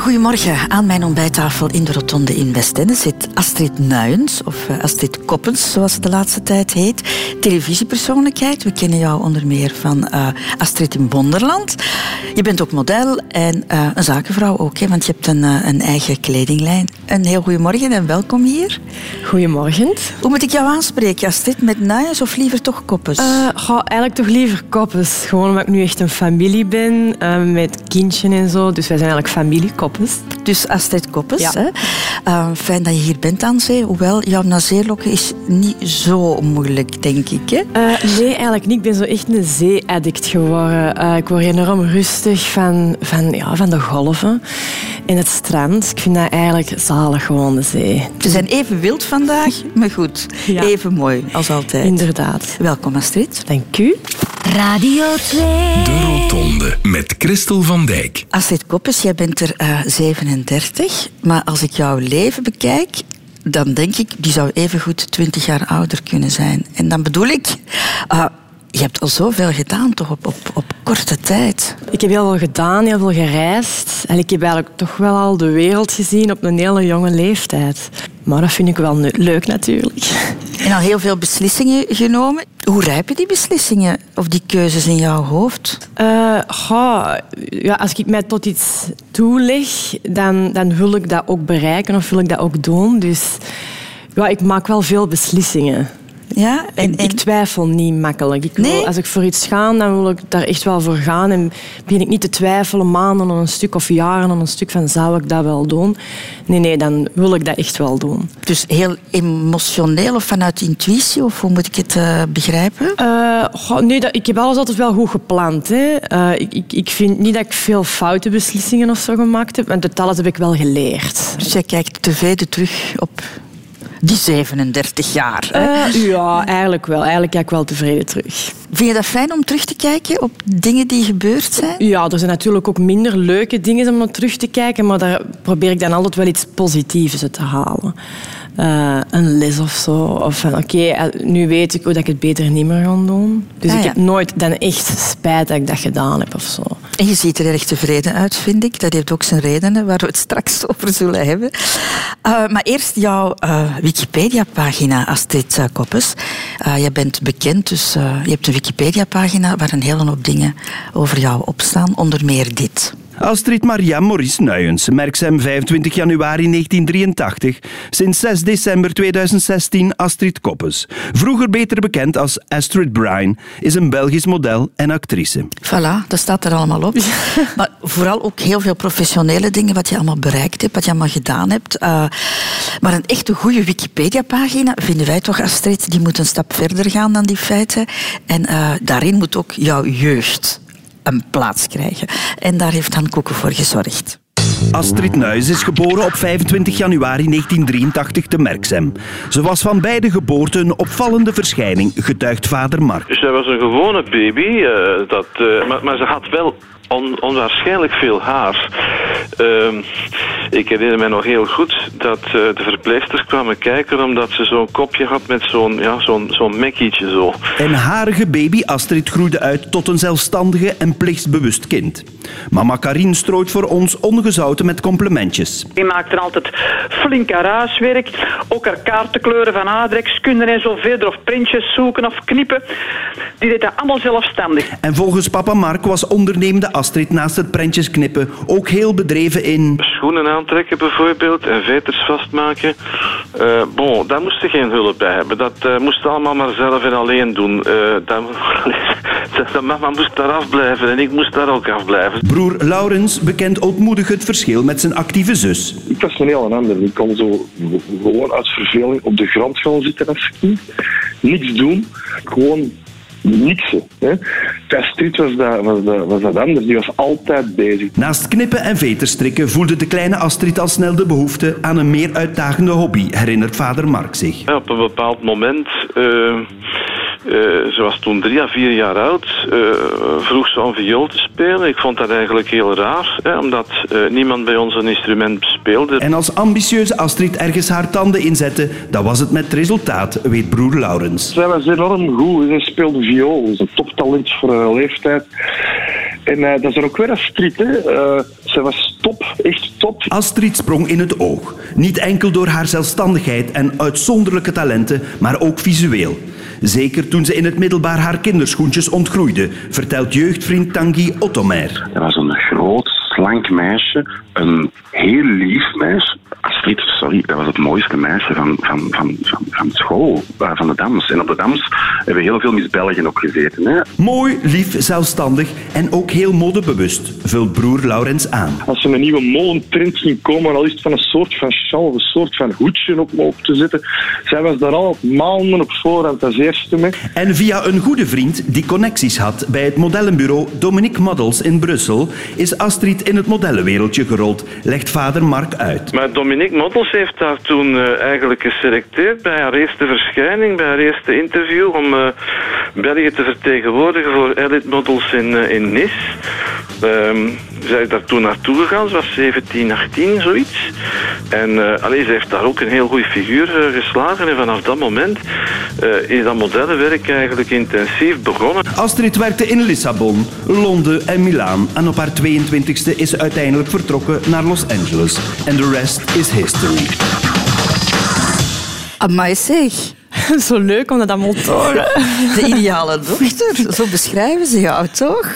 Goedemorgen. Aan mijn ontbijttafel in de Rotonde in Westende zit Astrid Nuyens, of eh, Astrid Koppens, zoals ze de laatste tijd heet. Televisiepersoonlijkheid. We kennen jou onder meer van uh, Astrid in Bonderland. Je bent ook model en uh, een zakenvrouw ook, hè, want je hebt een, een eigen kledinglijn. Een heel goedemorgen en welkom hier. Goedemorgen. Hoe moet ik jou aanspreken, Astrid? Met Nuyens of liever toch Koppens? Uh, eigenlijk toch liever Koppens. Gewoon omdat ik nu echt een familie ben, met kindje en zo. Dus wij zijn eigenlijk familie Koppens. Dus Astrid Koppens. Ja. Hè? Uh, fijn dat je hier bent aan zee. Hoewel, jouw nazeelokken is niet zo moeilijk, denk ik. Hè? Uh, nee, eigenlijk niet. Ik ben zo echt een zee-addict geworden. Uh, ik word enorm rustig van, van, ja, van de golven en het strand. Ik vind dat eigenlijk zalig, gewoon de zee. Ze zijn even wild vandaag, maar goed. Ja. Even mooi, als altijd. Inderdaad. Welkom, Astrid. Dank u. Radio 2. De Rotonde met Christel van Dijk. Astrid Koppes, jij bent er uh, 37. Maar als ik jouw leven bekijk, dan denk ik, die zou evengoed 20 jaar ouder kunnen zijn. En dan bedoel ik, uh, je hebt al zoveel gedaan toch op, op, op korte tijd. Ik heb heel veel gedaan, heel veel gereisd. En ik heb eigenlijk toch wel al de wereld gezien op een hele jonge leeftijd. Maar dat vind ik wel leuk natuurlijk. En al heel veel beslissingen genomen. Hoe rijpen die beslissingen of die keuzes in jouw hoofd? Uh, goh, ja, als ik mij tot iets toeleg, dan, dan wil ik dat ook bereiken of wil ik dat ook doen. Dus ja, ik maak wel veel beslissingen. Ja, en, en... Ik twijfel niet makkelijk. Ik wil, Als ik voor iets ga, dan wil ik daar echt wel voor gaan. En begin ik niet te twijfelen maanden aan een stuk of jaren aan een stuk van zou ik dat wel doen? Nee, nee, dan wil ik dat echt wel doen. Dus heel emotioneel of vanuit intuïtie? Of hoe moet ik het uh, begrijpen? Uh, nee, dat, ik heb alles altijd wel goed gepland. Hè. Uh, ik, ik, ik, vind niet dat ik veel foute beslissingen of zo gemaakt heb. En dat alles heb ik wel geleerd. Dus jij kijkt tevreden terug op die 37 jaar. Uh, ja, eigenlijk wel. Eigenlijk kijk ik wel tevreden terug. Vind je dat fijn om terug te kijken op dingen die gebeurd zijn? Ja, er zijn natuurlijk ook minder leuke dingen om naar terug te kijken, maar daar probeer ik dan altijd wel iets positiefs uit te halen. Uh, een les of zo. Of van, oké, okay, eh, nu weet ik hoe dat ik het beter niet meer ga doen. Dus ah, ik heb nooit dan echt spijt dat ik dat gedaan heb of zo. En je ziet er erg tevreden uit, vind ik. Dat heeft ook zijn redenen, waar we het straks over zullen hebben. Uh, maar eerst jouw uh, Wikipedia-pagina, Astrid Koppes. Je bent bekend, dus je hebt een Wikipedia-pagina waar een hele hoop dingen over jou opstaan. Onder meer dit. Astrid Maria Maurice Nuyens, merkzaam 25 januari 1983. Sinds 6 december 2016 Astrid Koppes. Vroeger beter bekend als Astrid Bryan, is een Belgisch model en actrice. Voilà, dat staat er allemaal op. maar vooral ook heel veel professionele dingen wat je allemaal bereikt hebt, wat je allemaal gedaan hebt. Uh, maar een echte goede Wikipedia-pagina vinden wij toch, Astrid, die moet een stap verder gaan dan die feiten. En uh, daarin moet ook jouw jeugd een plaats krijgen. En daar heeft Han Koeken voor gezorgd. Astrid Nuis is geboren op 25 januari 1983 te Merksem. Ze was van beide geboorten een opvallende verschijning, getuigt vader Mark. Zij was een gewone baby, uh, dat, uh, maar, maar, ze had wel on, onwaarschijnlijk veel haar. Uh, ik herinner me nog heel goed dat uh, de verpleegsters kwamen kijken omdat ze zo'n kopje had met zo'n ja, zo'n zo'n mekkietje zo. En harige baby Astrid groeide uit tot een zelfstandige en plichtsbewust kind. Mama Karin strooit voor ons ongezouten met complimentjes. Die maakte altijd flink huiswerk, ook haar kaartenkleuren van aardrijkskunde en zo verder, of printjes zoeken of knippen. Die deed dat allemaal zelfstandig. En volgens papa Mark was ondernemende Astrid naast het prentjes knippen ook heel bedreven in... Schoenen aantrekken bijvoorbeeld en veters vastmaken. Uh, bon, daar moest ze geen hulp bij hebben. Dat uh, moest allemaal maar zelf en alleen doen. Uh, dat, dat, mama moest daar afblijven en ik moest daar ook afblijven. Broer Laurens bekent ootmoedig het verschil met zijn actieve zus. Ik was een heel ander. Ik kon zo gewoon uit verveling op de grond gaan zitten als kind. Niks doen. Gewoon niks. Hè. Astrid was dat, was, dat, was dat anders. Die was altijd bezig. Naast knippen en veterstrikken voelde de kleine Astrid al snel de behoefte aan een meer uitdagende hobby, herinnert vader Mark zich. Ja, op een bepaald moment... Uh uh, ze was toen drie à vier jaar oud. Uh, vroeg ze om viool te spelen. Ik vond dat eigenlijk heel raar, hè, omdat uh, niemand bij ons een instrument speelde. En als ambitieuze Astrid ergens haar tanden inzette, dan was het met resultaat, weet broer Laurens. Zij was enorm goed. Ze speelde viool. Is een toptalent voor haar leeftijd. En dat is er ook weer een strijd. Hè. ze was top, echt top. Astrid sprong in het oog. Niet enkel door haar zelfstandigheid en uitzonderlijke talenten, maar ook visueel. Zeker toen ze in het middelbaar haar kinderschoentjes ontgroeide, vertelt jeugdvriend Tanguy Ottomer. Dat was een groot, slank meisje. Een heel lief meisje. Sorry, dat was het mooiste meisje van, van, van, van, van school, eh, van de Dams. En op de Dams hebben heel veel Miss België ook gezeten. Hè. Mooi, lief, zelfstandig en ook heel modebewust, vult broer Laurens aan. Als er een nieuwe molentrend ging komen, al is het van een soort van sjaal of een soort van hoedje op, op te zetten. Zij was daar al maanden op voorhand als eerste mee. En via een goede vriend die connecties had bij het modellenbureau Dominique Models in Brussel, is Astrid in het modellenwereldje gerold, legt vader Mark uit. Maar Dominique Models heeft haar toen eh, eigenlijk geselecteerd bij haar eerste verschijning, bij haar eerste interview, om eh, België te vertegenwoordigen voor Elite Models in, eh, in Nice. Ehm, zij is daar toen naartoe gegaan, ze was 17, 18, zoiets. En eh allee, ze heeft daar ook een heel goede figuur eh, geslagen. En vanaf dat moment eh, is dat modellenwerk eigenlijk intensief begonnen. Astrid werkte in Lissabon, Londen en Milaan en op haar 22e is ze uiteindelijk vertrokken naar Los Angeles. En de rest is history. Amai zeg. Zo leuk om dat allemaal te horen. De ideale dochter. Zo beschrijven ze jou toch?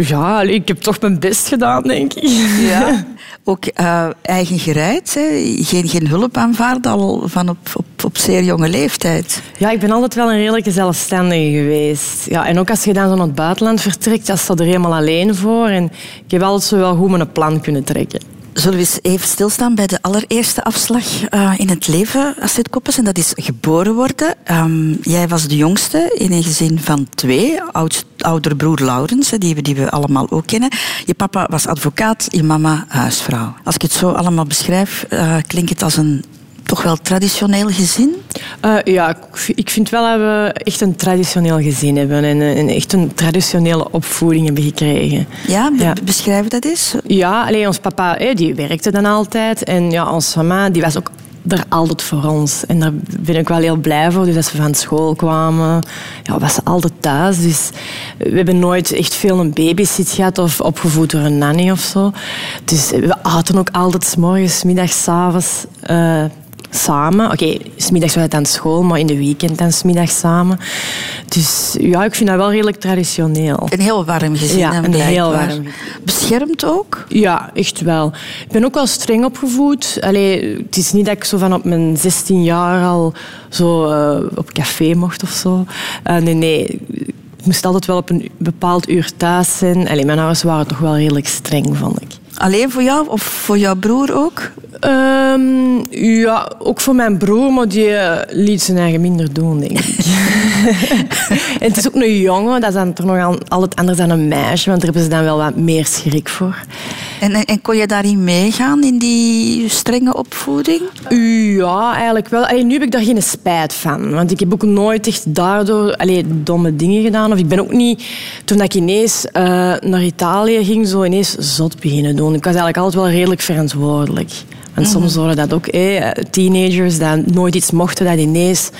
Ja, ik heb toch mijn best gedaan, denk ik. Ja. Ook eh, eigen gereid. Hè? Geen, geen hulp aanvaarden al van op, op, op zeer jonge leeftijd. Ja, ik ben altijd wel een redelijke zelfstandige geweest. Ja, en ook als je dan zo naar het buitenland vertrekt, dan sta je er helemaal alleen voor. En ik heb altijd zo wel goed mijn plan kunnen trekken. Zullen we eens even stilstaan bij de allereerste afslag eh, in het leven, Astrid Koppes, en dat is geboren worden. Ehm, jij was de jongste in een gezin van twee, oud, broer Laurens, die, we, die we allemaal ook kennen. Je papa was advocaat, je mama huisvrouw. Als ik het zo allemaal beschrijf, eh, klinkt het als een toch wel traditioneel gezin. Eh, ja, ik vind wel dat we echt een traditioneel gezin hebben en, en echt een traditionele opvoeding hebben gekregen. Ja, be- Ja. beschrijf dat eens. Ja, alleen ons papa die werkte dan altijd. En ja, onze mama die was ook er altijd voor ons. En daar ben ik wel heel blij voor. Dus als we van school kwamen, ja, was ze altijd thuis. Dus we hebben nooit echt veel een babysit gehad of opgevoed door een nanny of zo. Dus we aten ook altijd 's morgens, middags, 's avonds eh, samen. Oké, 's middags was het aan school, maar in de weekend dan 's middags samen. Dus ja, ik vind dat wel redelijk traditioneel. Een heel warm gezin. Ja, een heel warm. Beschermd ook? Ja, echt wel. Ik ben ook wel streng opgevoed. Allee, het is niet dat ik zo van op mijn 16 jaar al zo eh, op café mocht of zo. Eh, nee, nee. Ik moest altijd wel op een bepaald uur thuis zijn. Allee, mijn ouders waren toch wel redelijk streng, vond ik. Alleen voor jou of voor jouw broer ook? Ehm, ja, ook voor mijn broer, maar die eh, liet zijn eigen minder doen, denk ik. en het is ook een jongen, dat is dan toch nog al- altijd anders dan een meisje, want daar hebben ze dan wel wat meer schrik voor. En, en, en kon je daarin meegaan, in die strenge opvoeding? Ja, eigenlijk wel. Allee, nu heb ik daar geen spijt van. Want ik heb ook nooit echt daardoor allee, domme dingen gedaan. Of ik ben ook niet... Toen dat ik ineens eh, naar Italië ging, zo ineens zot beginnen doen. Ik was eigenlijk altijd wel redelijk verantwoordelijk. Want soms horen dat ook, eh, teenagers die nooit iets mochten, dat ineens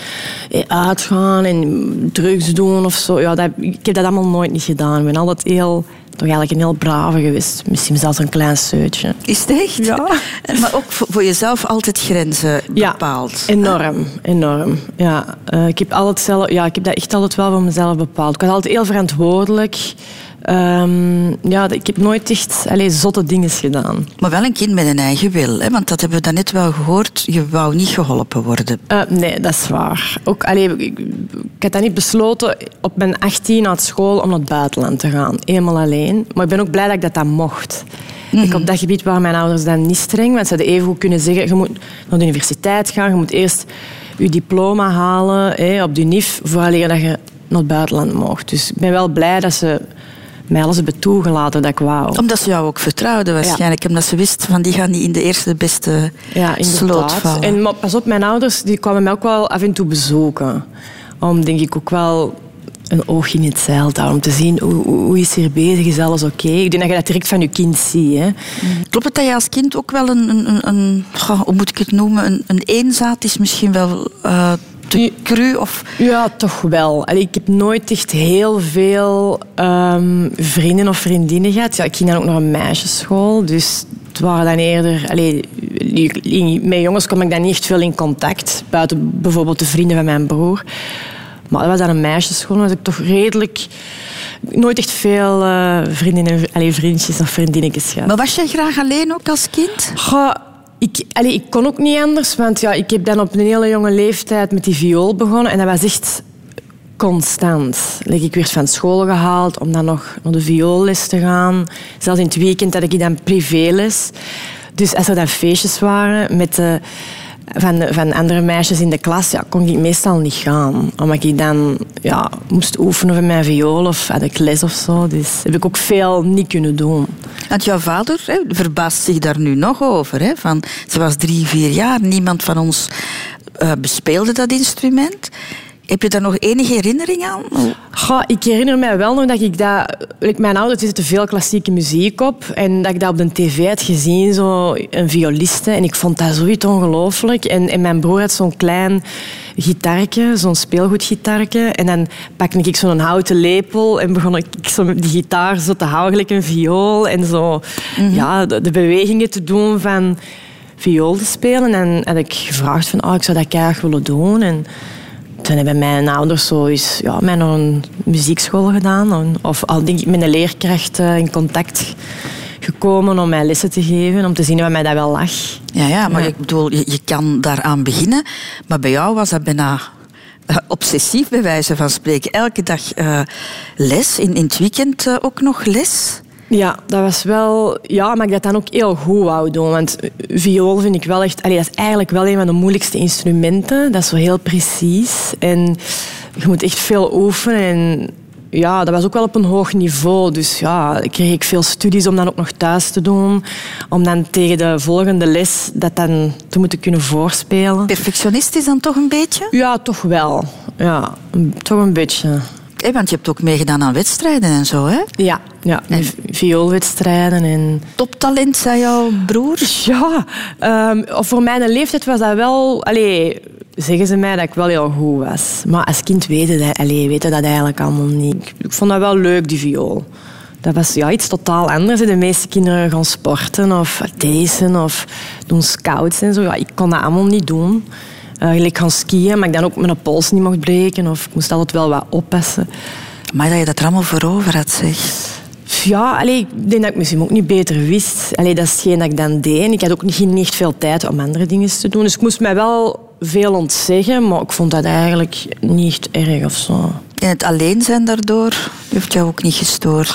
eh, uitgaan en drugs doen of zo. Ja, dat, ik heb dat allemaal nooit niet gedaan. Ik ben altijd heel, toch eigenlijk een heel brave geweest. Misschien zelfs een klein seutje. Is het echt? Ja. Maar ook voor, jezelf altijd grenzen Ja, bepaald. Enorm, enorm. Ja, Eh, ik, heb altijd zelf, ja, ik heb dat echt altijd wel voor mezelf bepaald. Ik was altijd heel verantwoordelijk. Ehm, ja, ik heb nooit echt allee, zotte dingen gedaan. Maar wel een kind met een eigen wil. Hè? Want dat hebben we daarnet wel gehoord. Je wou niet geholpen worden. Eh, nee, dat is waar. Ook, allee, ik, ik had dat niet besloten op mijn 18 naar school om naar het buitenland te gaan. Eenmaal alleen. Maar ik ben ook blij dat ik dat dan mocht. Ik, op dat gebied waren mijn ouders dan niet streng. Want ze hadden even goed kunnen zeggen, je moet naar de universiteit gaan. Je moet eerst je diploma halen hè, op de NIF vooraleer dat je naar het buitenland mocht. Dus ik ben wel blij dat ze mij alles hebben toegelaten dat ik wou. Omdat ze jou ook vertrouwden waarschijnlijk. Omdat ze wist van die gaan niet in de eerste de beste Ja, sloot vallen. En maar pas op, mijn ouders die kwamen mij ook wel af en toe bezoeken. Om denk ik ook wel een oogje in het zeil te houden. Om te zien hoe, hoe, is ze hier bezig, is alles oké. Ik denk dat je dat direct van je kind ziet. Hè. Klopt het dat je als kind ook wel een, een, een, een hoe moet ik het noemen, een, een eenzaad is misschien wel eh, te cru of... Ja, toch wel. Allee, ik heb nooit echt heel veel ehm, vrienden of vriendinnen gehad. Ja, ik ging dan ook naar een meisjesschool, dus Het waren dan eerder... Allee, met jongens kom ik dan niet echt veel in contact. Buiten bijvoorbeeld de vrienden van mijn broer. Maar dat was dan een meisjesschool. was ik toch redelijk... Nooit echt veel uh, vriendinnen, allee, vriendjes of vriendinnetjes gehad. Maar was jij graag alleen ook als kind? Goh, ik, ik kon ook niet anders, want ja, ik heb dan op een hele jonge leeftijd met die viool begonnen. En dat was echt constant. ik werd van school gehaald om dan nog naar de vioolles te gaan. Zelfs in het weekend had ik dan privéles. Dus als er dan feestjes waren met de, van, van andere meisjes in de klas, ja, kon ik meestal niet gaan. Omdat ik dan ja, moest oefenen van mijn viool of had ik les of zo. Dus heb ik ook veel niet kunnen doen. Want jouw vader hè, verbaast zich daar nu nog over. Hè? Van, ze was drie, vier jaar. Niemand van ons uh, bespeelde dat instrument. Heb je daar nog enige herinnering aan? Goh, ik herinner mij wel nog dat ik dat... Mijn ouders zitten veel klassieke muziek op. En dat ik dat op de tv had gezien, zo een violiste. En ik vond dat zoiets ongelooflijk. En, en mijn broer had zo'n klein gitaartje, zo'n speelgoedgitaartje. En dan pakte ik zo'n houten lepel en begon ik zo die gitaar zo te houden, gelijk een viool. En zo mhm. ja, de, de bewegingen te doen van viool te spelen. En had ik gevraagd van, oh, ik zou dat graag willen doen. En toen hebben mijn ouders zo eens, ja, mij naar een muziekschool gedaan. Of al denk ik met een leerkracht eh, in contact gekomen om mij lessen te geven, om te zien wat mij dat wel lag. Ja, ja maar ik bedoel, je, je kan daaraan beginnen. Maar bij jou was dat bijna uh, obsessief, bij wijze van spreken. Elke dag uh, les, in, in het weekend uh, ook nog les. Ja, dat was wel... Ja, maar ik dat dan ook heel goed wou doen. Want viool vind ik wel echt... Allee, dat is eigenlijk wel een van de moeilijkste instrumenten. Dat is zo heel precies. En je moet echt veel oefenen. En ja, dat was ook wel op een hoog niveau. Dus ja, kreeg ik veel studies om dan ook nog thuis te doen. Om dan tegen de volgende les dat dan te moeten kunnen voorspelen. Perfectionistisch dan toch een beetje? Ja, toch wel. Ja, toch een beetje want je hebt ook meegedaan aan wedstrijden en zo, hè? Ja, ja en... vioolwedstrijden. En... Toptalent, zei jouw broer? Ja, um, voor mijn leeftijd was dat wel... Allee, zeggen ze mij dat ik wel heel goed was. Maar als kind weten dat, allee, weten dat eigenlijk allemaal niet. Ik vond dat wel leuk, die viool. Dat was ja, iets totaal anders. De meeste kinderen gaan sporten of racen of doen scouts en zo. Ja, ik kon dat allemaal niet doen. Uh, gaan skiën, maar ik dan ook mijn pols niet mocht breken. Of ik moest altijd wel wat oppassen. Maar dat je dat er allemaal voor over had, zeg. Ja, allee, ik denk dat ik misschien ook niet beter wist. Allee, dat is hetgeen dat ik dan deed. Ik had ook niet, niet echt veel tijd om andere dingen te doen. Dus ik moest mij wel veel ontzeggen, maar ik vond dat eigenlijk niet erg of zo. En het alleen zijn daardoor heeft jou ook niet gestoord?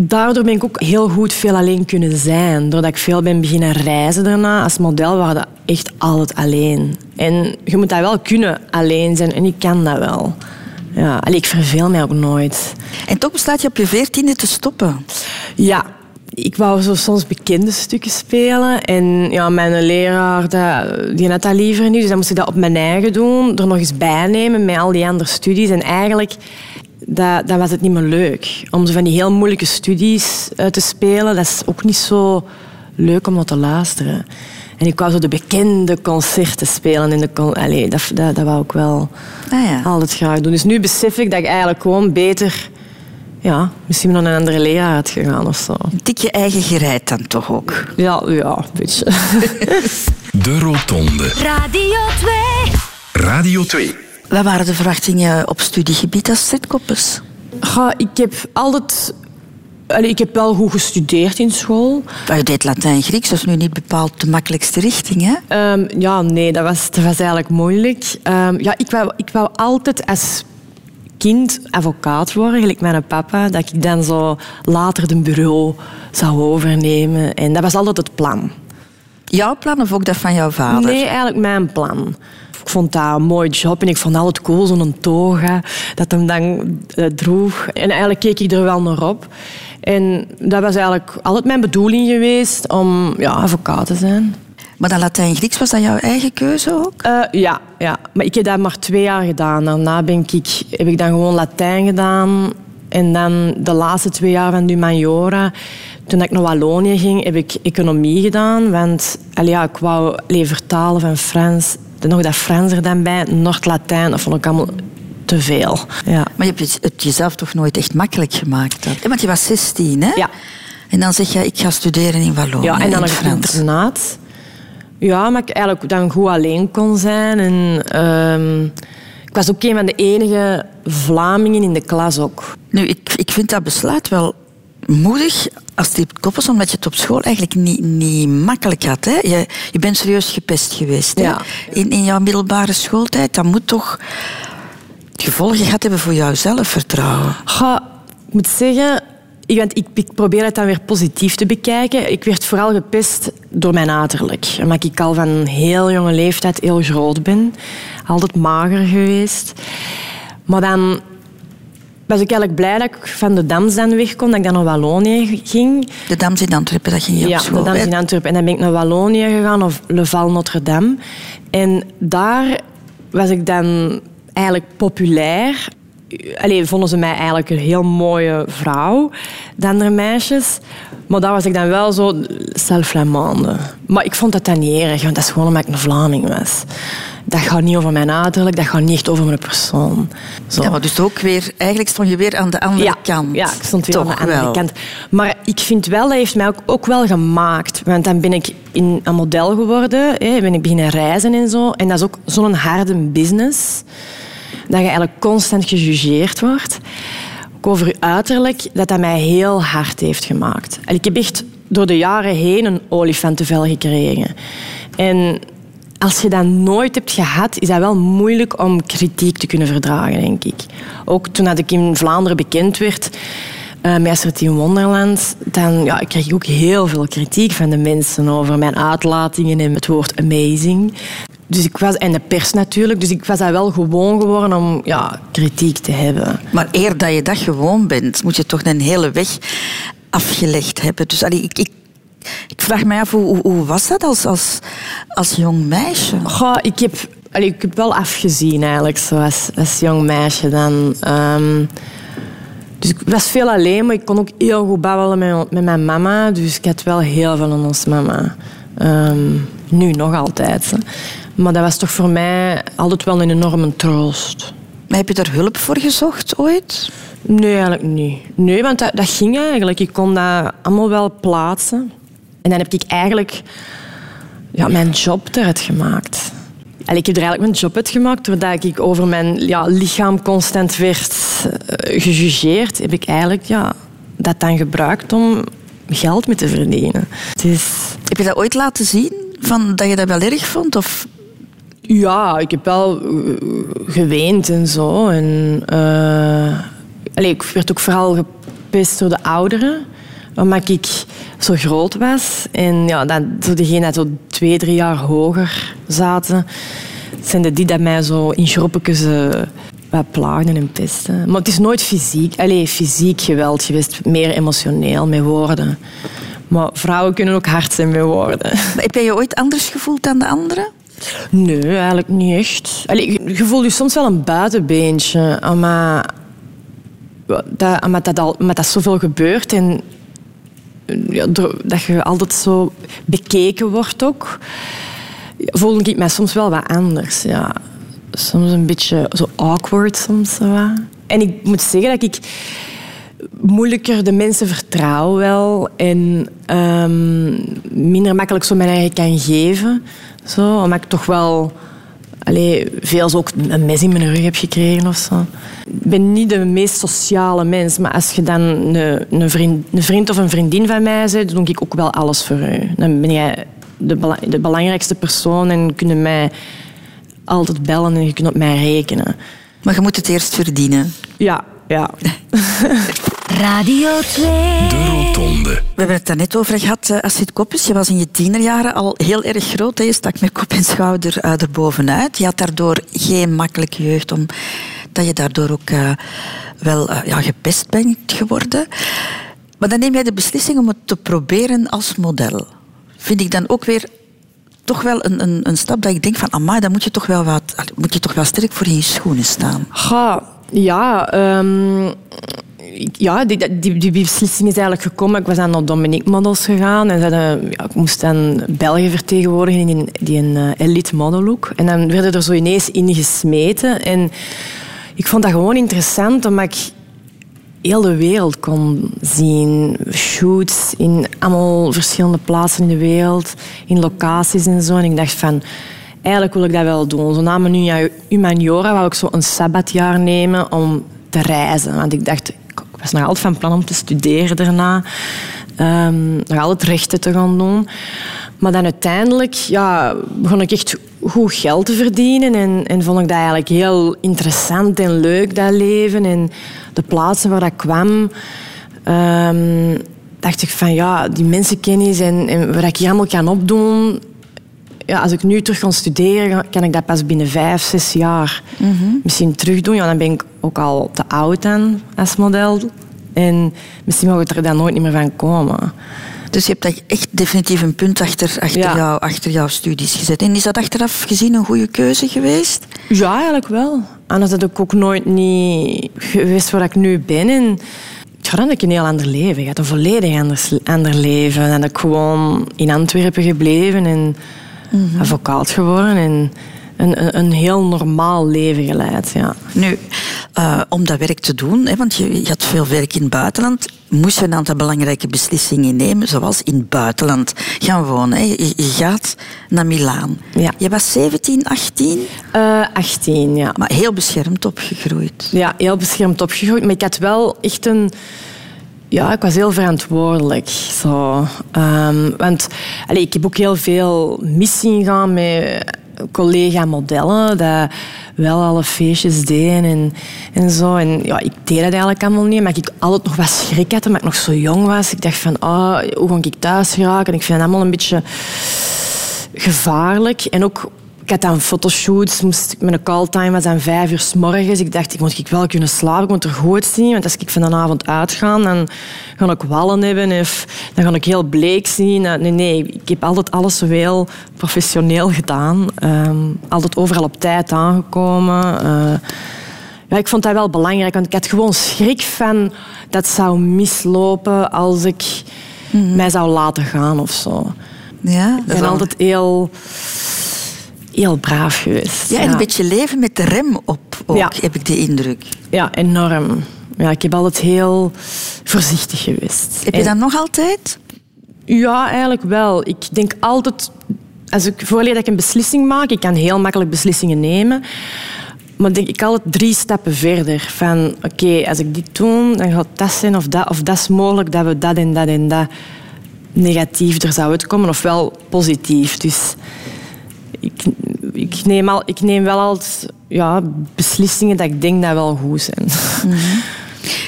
Daardoor ben ik ook heel goed veel alleen kunnen zijn. Doordat ik veel ben beginnen reizen daarna. Als model waren dat echt altijd alleen. En je moet dat wel kunnen alleen zijn. En ik kan dat wel. Ja, allee, ik verveel mij ook nooit. En toch besluit je op je veertiende te stoppen? Ja, ik wou zo soms bekende stukken spelen. En ja, mijn leraar die had dat liever niet. Dus dan moest ik dat op mijn eigen doen. Er nog eens bijnemen met al die andere studies. En eigenlijk dat, dan was het niet meer leuk. Om zo van die heel moeilijke studies uh, te spelen, dat is ook niet zo leuk om naar te luisteren. En ik wou zo de bekende concerten spelen. In de con Allee, dat, dat, dat wou ik wel ah, ja. altijd graag doen. Dus nu besef ik dat ik eigenlijk gewoon beter... Ja, misschien naar een andere leraar had gegaan of zo. Een tikje eigen gereid dan toch ook? Ja, ja, een beetje. De Rotonde. Radio 2. Radio 2. Wat waren de verwachtingen op studiegebied als? Ja, ik heb altijd ik heb wel goed gestudeerd in school. Maar je deed Latijn-Grieks, dat is nu niet bepaald de makkelijkste richting, hè? Um, ja, nee, dat was, dat was eigenlijk moeilijk. Um, ja, ik, wou, ik wou altijd als kind advocaat worden, gelijk mijn papa, dat ik dan zo later de bureau zou overnemen. En dat was altijd het plan. Jouw plan of ook dat van jouw vader? Nee, eigenlijk mijn plan. Ik vond dat een mooi job en ik vond altijd cool, zo'n toga dat hem dan uh, droeg. En eigenlijk keek ik er wel naar op. En dat was eigenlijk altijd mijn bedoeling geweest om ja, advocaat te zijn. Maar dat Latijn-Grieks, was dat jouw eigen keuze ook? Uh, ja, ja, maar ik heb dat maar twee jaar gedaan. Daarna ben ik, heb ik dan gewoon Latijn gedaan. En dan de laatste twee jaar van Dumajora, toen ik naar Wallonië ging, heb ik economie gedaan. Want ja, ik wou vertalen van Frans nog dat Frans er dan bij, Noord-Latijn, dat vond ik allemaal te veel. Ja. Maar je hebt het jezelf toch nooit echt makkelijk gemaakt? Dat? Want je was 16, hè? Ja. En dan zeg je, ik ga studeren in Wallonië, Ja, en dan het nog internaat. Ja, maar ik eigenlijk dan goed alleen kon zijn. En, ehm, ik was ook een van de enige Vlamingen in de klas ook. Nu, ik, ik vind dat besluit wel moedig als die koppels, omdat je het op school eigenlijk niet, niet makkelijk had. Hè? Je, je bent serieus gepest geweest hè? Ja. In, in jouw middelbare schooltijd. Dat moet toch gevolgen gehad hebben voor jouw zelfvertrouwen. Ga, ik moet zeggen, ik, ik, probeer het dan weer positief te bekijken. Ik werd vooral gepest door mijn uiterlijk. Omdat ik al van een heel jonge leeftijd heel groot ben. Altijd mager geweest. Maar dan was ik eigenlijk blij dat ik van de Dams dan weg kon, dat ik dan naar Wallonië ging. De Dams in Antwerpen, dat ging je Ja, op school. de Dams in Antwerpen. En dan ben ik naar Wallonië gegaan, of Le Val Notre-Dame. En daar was ik dan eigenlijk populair. Allee, vonden ze mij eigenlijk een heel mooie vrouw, de andere meisjes. Maar daar was ik dan wel zo self-flamande. Maar ik vond dat dan niet erg, want dat is gewoon omdat ik een Vlaming was. Dat gaat niet over mijn uiterlijk, dat gaat niet echt over mijn persoon. Zo. Ja, maar dus ook weer, eigenlijk stond je weer aan de andere Ja, kant. ja, ik stond weer Toch aan de andere wel. kant. Maar ik vind wel, dat heeft mij ook, ook wel gemaakt. Want dan ben ik in een model geworden, hè, ben ik beginnen reizen en zo. En dat is ook zo'n harde business, dat je eigenlijk constant gejugeerd wordt. Ook over je uiterlijk, dat dat mij heel hard heeft gemaakt. En ik heb echt door de jaren heen een olifantenvel gekregen. En als je dat nooit hebt gehad, is dat wel moeilijk om kritiek te kunnen verdragen, denk ik. Ook toen ik in Vlaanderen bekend werd, uh, Meester in Wonderland, dan ja, kreeg ik ook heel veel kritiek van de mensen over mijn uitlatingen en het woord amazing. Dus ik was, en de pers natuurlijk, dus ik was daar wel gewoon geworden om ja, kritiek te hebben. Maar eer dat je dat gewoon bent, moet je toch een hele weg afgelegd hebben. Dus allee, ik, ik, ik vraag me af, hoe, hoe, hoe was dat als, als, als jong meisje? Goh, ik, heb, allee, ik heb wel afgezien eigenlijk, zo als, als jong meisje dan. Um, dus ik was veel alleen, maar ik kon ook heel goed babbelen met, met mijn mama. Dus ik had wel heel veel aan ons mama. Um, nu nog altijd. Hè. Maar dat was toch voor mij altijd wel een enorme troost. Maar heb je daar hulp voor gezocht ooit? Nee, eigenlijk niet. Nee, want dat, dat ging eigenlijk. Ik kon dat allemaal wel plaatsen. En dan heb ik eigenlijk ja, mijn job eruit gemaakt. En ik heb er eigenlijk mijn job uit gemaakt doordat ik over mijn ja, lichaam constant werd uh, gejugeerd. Heb ik eigenlijk ja, dat dan gebruikt om geld mee te verdienen. Dus... Heb je dat ooit laten zien? Van, dat je dat wel erg vond? Of ja, ik heb wel uh, geweend en zo. En, uh, ik werd ook vooral gepest door de ouderen. Omdat ik zo groot was. En ja, dan, zo die zo twee, drie jaar hoger zaten... zijn de die dat mij zo in groepjes uh, plaagden en pesten. Maar het is nooit fysiek, allez, fysiek geweld geweest. Meer emotioneel, met woorden. Maar vrouwen kunnen ook hard zijn met woorden. Heb jij je ooit anders gevoeld dan de anderen? Nee, eigenlijk niet echt. Allee, je voelt je soms wel een buitenbeentje, omdat dat, omdat dat, al, omdat dat zoveel gebeurt en ja, dat je altijd zo bekeken wordt ook, voelde ik mij soms wel wat anders. Ja. Soms een beetje zo awkward soms. Zo. En ik moet zeggen dat ik moeilijker de mensen vertrouw wel en um, minder makkelijk zo mijn eigen kan geven. Zo, omdat ik toch wel allee, veel ook een mes in mijn rug heb gekregen of zo. Ik ben niet de meest sociale mens, maar als je dan een, een, vriend, een vriend of een vriendin van mij bent, dan doe ik ook wel alles voor u. Dan ben jij de, de belangrijkste persoon en kun mij altijd bellen en je kunt op mij rekenen. Maar je moet het eerst verdienen. Ja, ja. Radio 2. De Rotonde. We hebben het daar net over gehad, uh, Astrid Koppes. Je was in je tienerjaren al heel erg groot. Hè? Je stak met kop en schouder uh, erbovenuit. Je had daardoor geen makkelijke jeugd, omdat je daardoor ook uh, wel ja, gepest bent geworden. Maar dan neem jij de beslissing om het te proberen als model. Vind ik dan ook weer toch wel een, een, een stap dat ik denk van, amai, dan moet je toch wel wat, moet je toch wel sterk voor in je schoenen staan. Ga, ja, um, ja die, die, die, beslissing is eigenlijk gekomen. Ik was dan naar Dominique Models gegaan en zeiden, ja, ik moest dan België vertegenwoordigen in die een uh, elite modellook. En dan werden er zo ineens in gesmeten. En ik vond dat gewoon interessant, omdat ik heel de wereld kon zien. Shoots in allemaal verschillende plaatsen in de wereld, in locaties en zo. En ik dacht van, eigenlijk wil ik dat wel doen. Zo na mijn humaniora wou ik zo een sabbatjaar nemen om te reizen. Want ik dacht, ik was nog altijd van plan om te studeren daarna. Um, nog altijd rechten te gaan doen. Maar dan uiteindelijk ja, begon ik echt goed geld te verdienen. En, en vond ik dat eigenlijk heel interessant en leuk, dat leven. En de plaatsen waar ik kwam, um, dacht ik van ja, die mensenkennis en, en wat ik hier allemaal kan opdoen. Ja, als ik nu terug ga studeren, kan ik dat pas binnen vijf, zes jaar misschien terugdoen. Ja, dan ben ik ook al te oud dan als model. En misschien mag ik er dan nooit meer van komen. Dus je hebt echt definitief een punt achter, achter, Ja. jou, achter jouw studies gezet. En is dat achteraf gezien een goede keuze geweest? Ja, eigenlijk wel. Anders had ik ook nooit niet geweest waar ik nu ben. En ja, dan had ik een heel ander leven gehad. Een volledig anders, ander leven. Dan had ik gewoon in Antwerpen gebleven en advocaat geworden. En een, een, een heel normaal leven geleid, ja. Nu, eh, om dat werk te doen, hè, want je, je had veel werk in het buitenland, moest je een aantal belangrijke beslissingen nemen, zoals in het buitenland gaan wonen. Hè. Je, je gaat naar Milaan. Ja. Je was 17, 18, Eh 18, ja. maar heel beschermd opgegroeid. Ja, heel beschermd opgegroeid. Maar ik had wel echt een... Ja, ik was heel verantwoordelijk. Zo. Ehm, want allee, ik heb ook heel veel mis zien gaan met collega-modellen. Dat wel alle feestjes deden en, en zo. En ja, ik deed dat eigenlijk allemaal niet. Maar ik altijd nog wat schrik had, omdat ik nog zo jong was. Ik dacht van, oh, hoe ga ik thuis geraken? En ik vind het allemaal een beetje gevaarlijk. En ook, ik had dan fotoshoots, moest mijn calltime was aan vijf uur s morgens. Ik dacht, ik moet ik wel kunnen slapen, ik moet er goed zien. Want als ik van de avond uitga, dan ga ik wallen hebben of dan ga ik heel bleek zien. Eh, Nee, nee, ik heb altijd alles zo heel professioneel gedaan. Ehm, altijd overal op tijd aangekomen. Eh, ja, ik vond dat wel belangrijk, want ik had gewoon schrik van dat zou mislopen als ik mij zou laten gaan of zo. Ja, Ik ben altijd heel, heel braaf geweest. Ja, en een beetje leven met de rem op, ook, heb ik de indruk. Ja, enorm. Ja, ik heb altijd heel voorzichtig geweest. Heb je En- dat nog altijd? Ja, eigenlijk wel. Ik denk altijd, als ik voorleer dat ik een beslissing maak, ik kan heel makkelijk beslissingen nemen. Maar denk ik altijd drie stappen verder. Van oké, als ik dit doe, dan gaat dat zijn of dat, of dat is mogelijk dat we dat en dat en dat negatief er zou uitkomen, ofwel positief. Dus ik, neem, al, ik neem wel altijd ja, beslissingen dat ik denk dat wel goed zijn.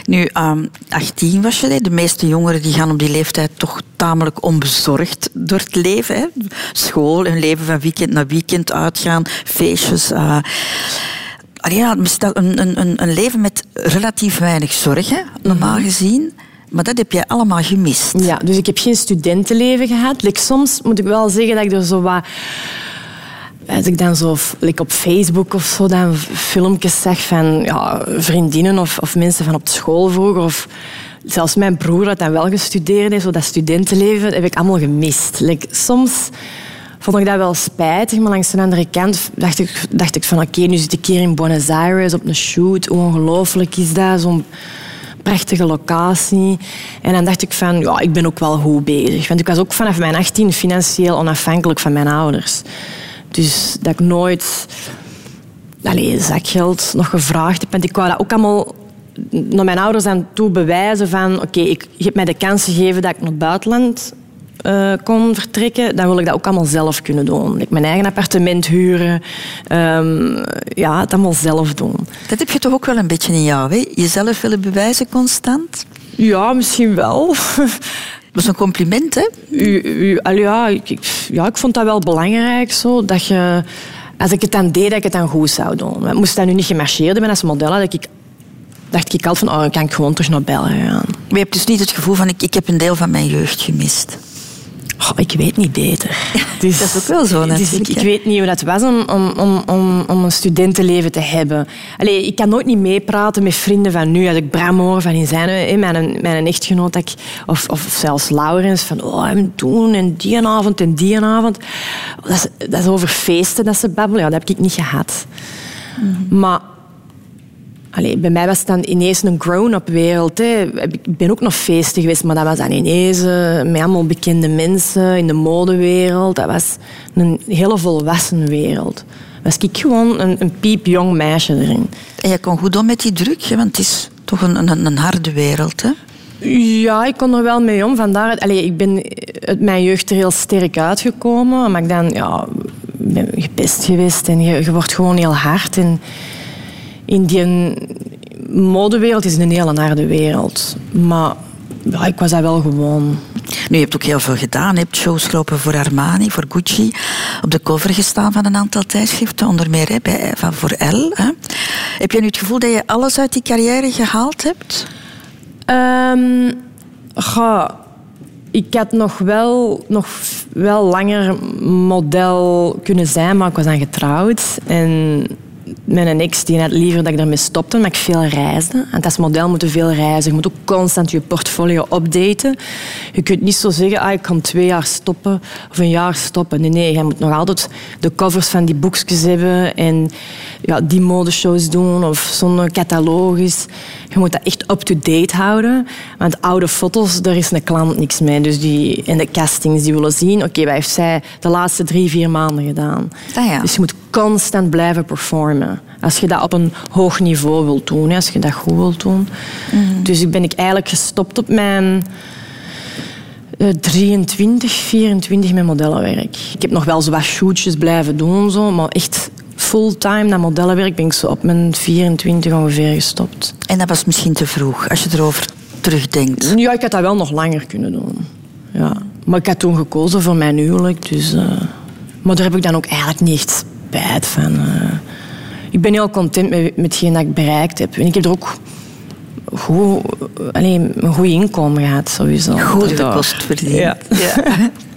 Nu, ehm 18 was je. De meeste jongeren die gaan op die leeftijd toch tamelijk onbezorgd door het leven. Hè. School, hun leven van weekend naar weekend uitgaan, feestjes. Allee, ja, een, een, een, een leven met relatief weinig zorgen, normaal gezien. Maar dat heb jij allemaal gemist. Ja, dus ik heb geen studentenleven gehad. Like, soms moet ik wel zeggen dat ik er zo wat... Als ik dan zo op Facebook of zo dan filmpjes zag van ja, vriendinnen of, of mensen van op school vroeger... Of zelfs mijn broer dat dan wel gestudeerd heeft, zo dat studentenleven, heb ik allemaal gemist. Like, soms vond ik dat wel spijtig, maar langs de andere kant dacht ik, dacht ik van oké, nu zit ik hier in Buenos Aires op een shoot. Hoe ongelooflijk is dat? Zo'n prachtige locatie. En dan dacht ik van, ja, ik ben ook wel goed bezig. Want ik was ook vanaf mijn 18 financieel onafhankelijk van mijn ouders. Dus dat ik nooit allee, zakgeld nog gevraagd heb. Want ik wou dat ook allemaal naar mijn ouders aan toe bewijzen van oké, ik je hebt mij de kans gegeven dat ik naar het buitenland eh, kon vertrekken, dan wil ik dat ook allemaal zelf kunnen doen. Ik mijn eigen appartement huren, ehm, ja, het allemaal zelf doen. Dat heb je toch ook wel een beetje in jou, hè? Jezelf willen bewijzen constant. Ja, misschien wel. Dat is een compliment, hè? U, u, al ja, ik, ja, ik vond dat wel belangrijk. Zo, dat je, als ik het dan deed, dat ik het dan goed zou doen. Ik moest dat nu niet gemarcheerd hebben als model. Dat ik, dacht ik altijd van, oh, dan kan ik gewoon terug naar België gaan. Maar je hebt dus niet het gevoel van, ik, ik heb een deel van mijn jeugd gemist. Oh, ik weet niet beter. Dus, dat is ook wel zo, dus ik, weet niet hoe dat was om, om, om, om, een studentenleven te hebben. Allee, ik kan nooit niet meepraten met vrienden van nu. Als ik Bram hoor van in zijn, mijn, mijn echtgenoot, dat ik, of, of zelfs Laurens, van oh, en toen en die avond en die avond. Dat is, dat is over feesten dat ze babbelen. Ja, dat heb ik niet gehad. Maar Allee, bij mij was het dan ineens een grown-up wereld. Hè. Ik ben ook nog feestig geweest, maar dat was dan ineens uh, met allemaal bekende mensen in de modewereld. Dat was een hele volwassen wereld. Was ik gewoon een, een piepjong meisje erin. En je kon goed om met die druk, hè? want het is toch een, een, een harde wereld. Hè? Ja, ik kon er wel mee om. Vandaar, allee, ik ben uit mijn jeugd er heel sterk uitgekomen. Maar ik dan, ja, ben gepest geweest en je, je wordt gewoon heel hard. En in die modewereld is een hele harde wereld. Maar ja, ik was dat wel gewoon. Nu, je hebt ook heel veel gedaan. Je hebt shows gelopen voor Armani, voor Gucci. Op de cover gestaan van een aantal tijdschriften, onder meer hè, bij, van voor L. Hè. Heb je nu het gevoel dat je alles uit die carrière gehaald hebt? Um, ik had nog wel, nog wel langer model kunnen zijn, maar ik was dan getrouwd. En mijn ex die had liever dat ik ermee stopte, maar ik veel reisde. En als model moet je veel reizen. Je moet ook constant je portfolio updaten. Je kunt niet zo zeggen, ah, ik kan twee jaar stoppen of een jaar stoppen. Nee, nee, je moet nog altijd de covers van die boekjes hebben en ja, die modeshows doen of zo'n catalogus. Je moet dat echt up-to-date houden. Want oude foto's, daar is een klant niks mee. Dus die, en de castings die willen zien, oké, wat heeft zij de laatste drie, vier maanden gedaan? Ah, ja. Dus je moet constant blijven performen. Als je dat op een hoog niveau wilt doen, als je dat goed wilt doen. Mhm. Dus ik ben ik eigenlijk gestopt op mijn... eh, 23, 24 met modellenwerk. Ik heb nog wel zo wat shootjes blijven doen, zo, maar echt fulltime naar modellenwerk ben ik zo op mijn 24 ongeveer gestopt. En dat was misschien te vroeg, als je erover terugdenkt. Ja, ik had dat wel nog langer kunnen doen. Ja. Maar ik had toen gekozen voor mijn huwelijk. Dus, eh, Maar daar heb ik dan ook eigenlijk niet spijt van. eh. Ik ben heel content met, met hetgeen dat ik bereikt heb. En ik heb er ook goed, alleen, een goed inkomen gehad, sowieso. Goede Daardoor. kost verdiend. Ja.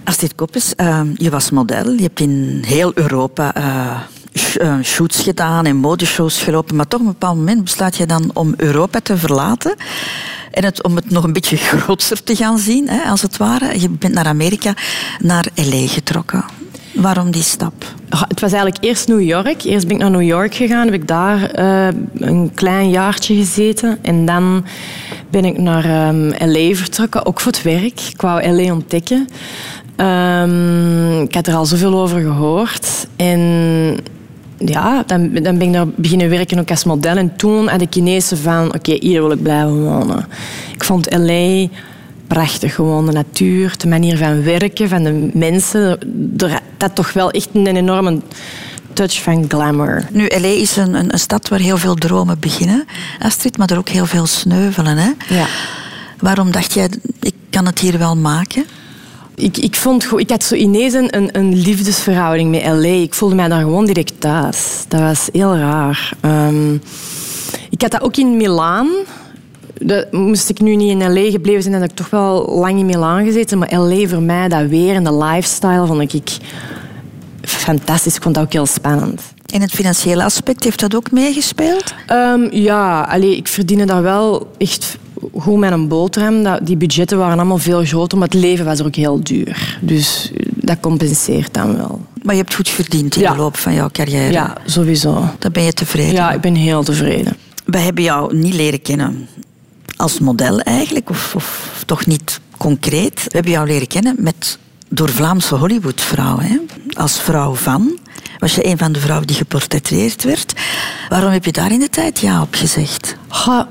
Astrid Koppes, eh, je was model. Je hebt in heel Europa eh, sh- eh, shoots gedaan en modeshows gelopen. Maar toch op een bepaald moment besluit je dan om Europa te verlaten. En het, om het nog een beetje groter te gaan zien, hè, als het ware. Je bent naar Amerika, naar L.A. getrokken. Waarom die stap? Het was eigenlijk eerst New York. Eerst ben ik naar New York gegaan, heb ik daar eh, een klein jaartje gezeten. En dan ben ik naar ehm, LA vertrokken, ook voor het werk. Ik wou LA ontdekken. Ehm, ik had er al zoveel over gehoord. En ja, dan, dan ben ik daar beginnen werken ook als model. En toen had ik ineens van, oké, hier wil ik blijven wonen. Ik vond LA prachtig, gewoon de natuur, de manier van werken, van de mensen. Had toch wel echt een enorme touch van glamour. Nu, L.A. is een, een, een stad waar heel veel dromen beginnen, Astrid, maar er ook heel veel sneuvelen. Hè? Ja. Waarom dacht jij, ik kan het hier wel maken? Ik, ik, vond, ik had zo ineens een, een, een liefdesverhouding met L.A. Ik voelde mij daar gewoon direct thuis. Dat was heel raar. Ehm, ik had dat ook in Milaan. Dat, moest ik nu niet in L.A. gebleven zijn, dan had ik toch wel lang in Milaan gezeten. Maar L.A. voor mij, dat weer en de lifestyle, vond ik fantastisch. Ik vond dat ook heel spannend. En het financiële aspect, heeft dat ook meegespeeld? Ehm, ja, allee, ik verdiende daar wel echt goed met een boterham. Dat, die budgetten waren allemaal veel groter, maar het leven was er ook heel duur. Dus eh, dat compenseert dan wel. Maar je hebt goed verdiend in Ja. de loop van jouw carrière. Ja, sowieso. Daar ben je tevreden Ja, ik ben heel tevreden. Wij hebben jou niet leren kennen als model eigenlijk, of, toch niet concreet. We hebben jou leren kennen met, door Vlaamse Hollywoodvrouwen. Als vrouw van. Was je een van de vrouwen die geportretteerd werd. Waarom heb je daar in de tijd ja op gezegd?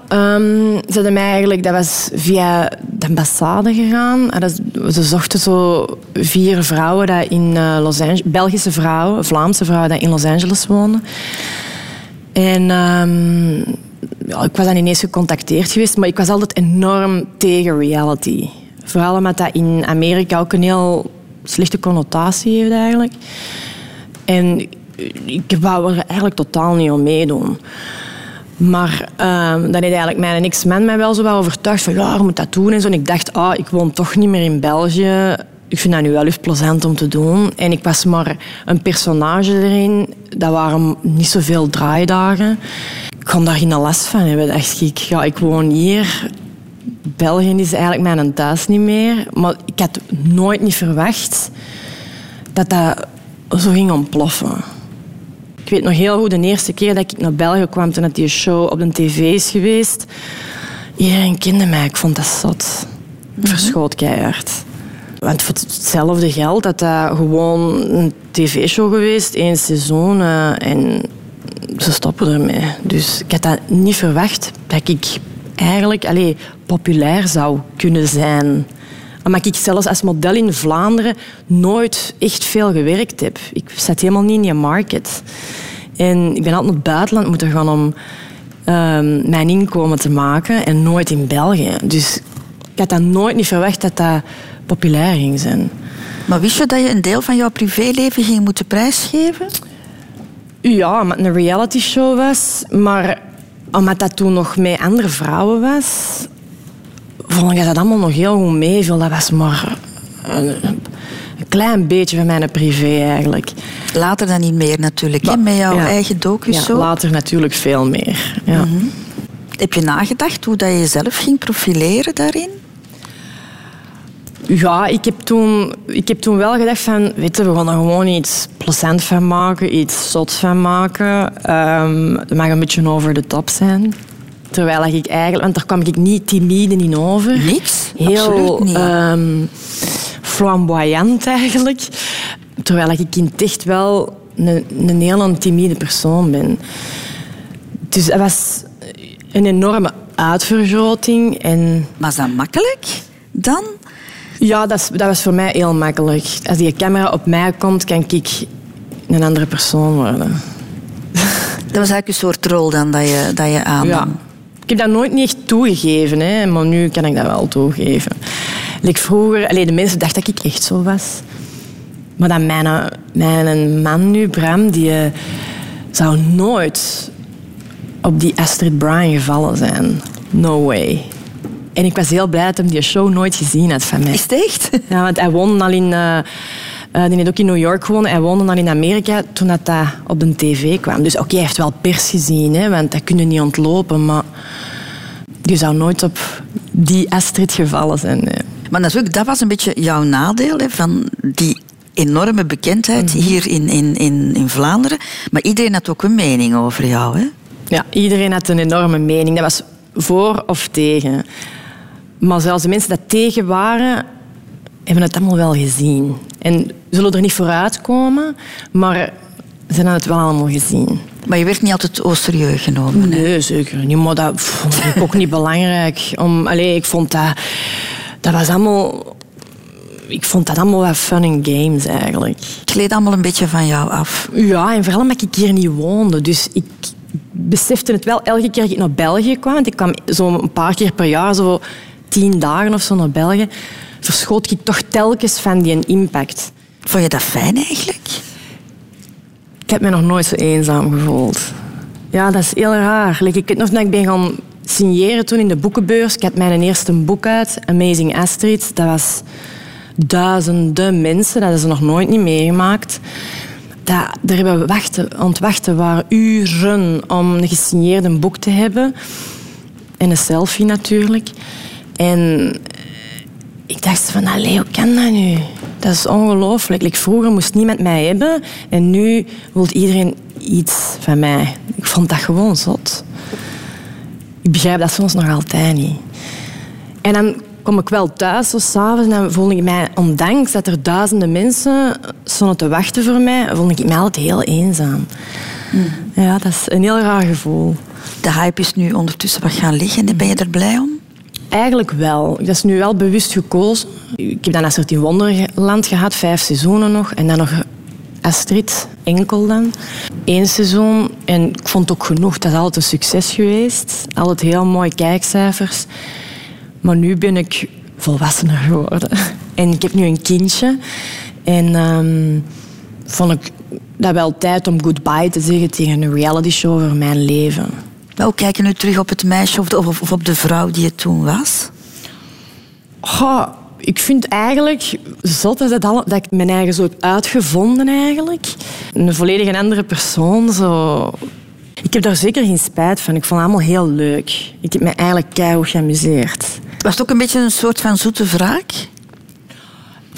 Ehm, ze hadden mij eigenlijk, dat was via de ambassade gegaan. Dat, ze zochten zo vier vrouwen dat in eh, Los Angeles, Belgische vrouwen, Vlaamse vrouwen die in Los Angeles woonden. En ehm, ik was dan ineens gecontacteerd geweest, maar ik was altijd enorm tegen reality. Vooral omdat dat in Amerika ook een heel slechte connotatie heeft eigenlijk. En ik wou er eigenlijk totaal niet om meedoen. Maar ehm, dan heeft eigenlijk mijn ex-man mij wel zo wel overtuigd van ja, je moet dat doen en zo. En ik dacht, ah, ik woon toch niet meer in België. Ik vind dat nu wel eens plezant om te doen. En ik was maar een personage erin. Dat waren niet zoveel draaidagen. Ik kon daar geen last van hebben. Dacht ik, ja, ik woon hier. België is eigenlijk mijn thuis niet meer. Maar ik had nooit niet verwacht dat dat zo ging ontploffen. Ik weet nog heel goed de eerste keer dat ik naar België kwam toen dat die show op de tv is geweest. Iedereen kende mij, ik vond dat zot. Ik verschoot keihard. Want voor hetzelfde geld dat dat gewoon een tv-show geweest, één seizoen. eh, en ze stoppen ermee. Dus ik had dat niet verwacht dat ik eigenlijk allee, populair zou kunnen zijn. Omdat ik zelfs als model in Vlaanderen nooit echt veel gewerkt heb. Ik zat helemaal niet in die market. En ik ben altijd naar het buitenland moeten gaan om ehm, mijn inkomen te maken en nooit in België. Dus ik had dat nooit niet verwacht dat dat populair ging zijn. Maar wist je dat je een deel van jouw privéleven ging moeten prijsgeven? Ja, omdat het een reality show was. Maar omdat dat toen nog met andere vrouwen was, vond ik dat allemaal nog heel goed meeviel. Dat was maar een, een klein beetje van mijn privé eigenlijk. Later dan niet meer natuurlijk, hè, met jouw Ja. eigen docus Ja, zo. later natuurlijk veel meer. Ja. Heb je nagedacht hoe dat je jezelf ging profileren daarin? Ja, ik heb, toen, ik heb toen wel gedacht van, weet je, we gaan er gewoon iets plezant van maken, iets zots van maken. Ehm, het mag een beetje over de top zijn. Terwijl ik eigenlijk, want daar kwam ik niet timide in over. Niks? Heel Absoluut niet. ehm, flamboyant eigenlijk. Terwijl ik in echt wel een, een heel timide persoon ben. Dus dat was een enorme uitvergroting. En is dat makkelijk dan? Ja, dat, is- dat was voor mij heel makkelijk. Als die camera op mij komt, kan ik een andere persoon worden. Dat was eigenlijk een soort rol dan dat je, dat je aannam. Ja. Ik heb dat nooit niet echt toegegeven, hè, maar nu kan ik dat wel toegeven. Like vroeger, allee, de mensen dachten dat ik echt zo was. Maar dan mijn, mijn man nu, Bram, die eh, zou nooit op die Astrid Bryan gevallen zijn. No way. En ik was heel blij dat hij die show nooit gezien had van mij. Is het echt? Ja, want hij woonde al in... eh eh, die heeft ook in New York gewoond. Hij woonde al in Amerika toen dat, dat op de tv kwam. Dus oké, hij heeft wel pers gezien, hè, want dat kun je niet ontlopen. Maar je zou nooit op die Astrid gevallen zijn. nee. Maar ook, dat was een beetje jouw nadeel, hè, van die enorme bekendheid Mhm. hier in, in, in, in Vlaanderen. Maar iedereen had ook een mening over jou. Hè? Ja, iedereen had een enorme mening. Dat was voor of tegen. Maar zelfs de mensen die tegen waren, hebben het allemaal wel gezien. En zullen er niet vooruit komen, maar ze hebben het wel allemaal gezien. Maar je werd niet altijd serieus genomen. hè? Nee, zeker niet. Maar dat vond ik ook niet belangrijk. Om, allee, ik vond dat... Dat was allemaal... Ik vond dat allemaal wel fun and games, eigenlijk. Het gleed allemaal een beetje van jou af. Ja, en vooral omdat ik hier niet woonde. Dus ik besefte het wel elke keer dat ik naar België kwam. Want ik kwam zo een paar keer per jaar, zo tien dagen of zo naar België. Verschoot ik toch telkens van die impact. Vond je dat fijn eigenlijk? Ik heb me nog nooit zo eenzaam gevoeld. Ja, dat is heel raar. Like, ik weet nog dat ik ben gaan signeren toen in de boekenbeurs. Ik had mijn eerste boek uit, Amazing Astrid. Dat was duizenden mensen. Dat hebben ze nog nooit niet meegemaakt. Dat, daar hebben we wachten, aan het wachten waren uren om een gesigneerd boek te hebben. En een selfie natuurlijk. En ik dacht van, allee, hoe kan dat nu? Dat is ongelooflijk. Like, vroeger moest niemand mij hebben en nu wil iedereen iets van mij. Ik vond dat gewoon zot. Ik begrijp dat soms nog altijd niet. En dan kom ik wel thuis, zo s'avonds, en dan voelde ik mij, ondanks dat er duizenden mensen stonden te wachten voor mij, voelde ik mij altijd heel eenzaam. Ja, dat is een heel raar gevoel. De hype is nu ondertussen wat gaan liggen. Ben je er blij om? Eigenlijk wel. Dat is nu wel bewust gekozen. Ik heb dan Astrid in Wonderland gehad, vijf seizoenen nog. En dan nog Astrid, enkel dan. Eén seizoen. En ik vond het ook genoeg. Dat is altijd een succes geweest. Altijd heel mooie kijkcijfers. Maar nu ben ik volwassener geworden. En ik heb nu een kindje. En ehm, vond ik dat wel tijd om goodbye te zeggen tegen een reality show over mijn leven. Wel, kijk je nu terug op het meisje of, de- of, of op de vrouw die je toen was? Ik vind eigenlijk zot dat, het dat ik mijn eigen zo heb uitgevonden eigenlijk. Een volledig andere persoon. Zo. Ik heb daar zeker geen spijt van. Ik vond het allemaal heel leuk. Ik heb me eigenlijk keihard geamuseerd. Was het ook een beetje een soort van zoete wraak?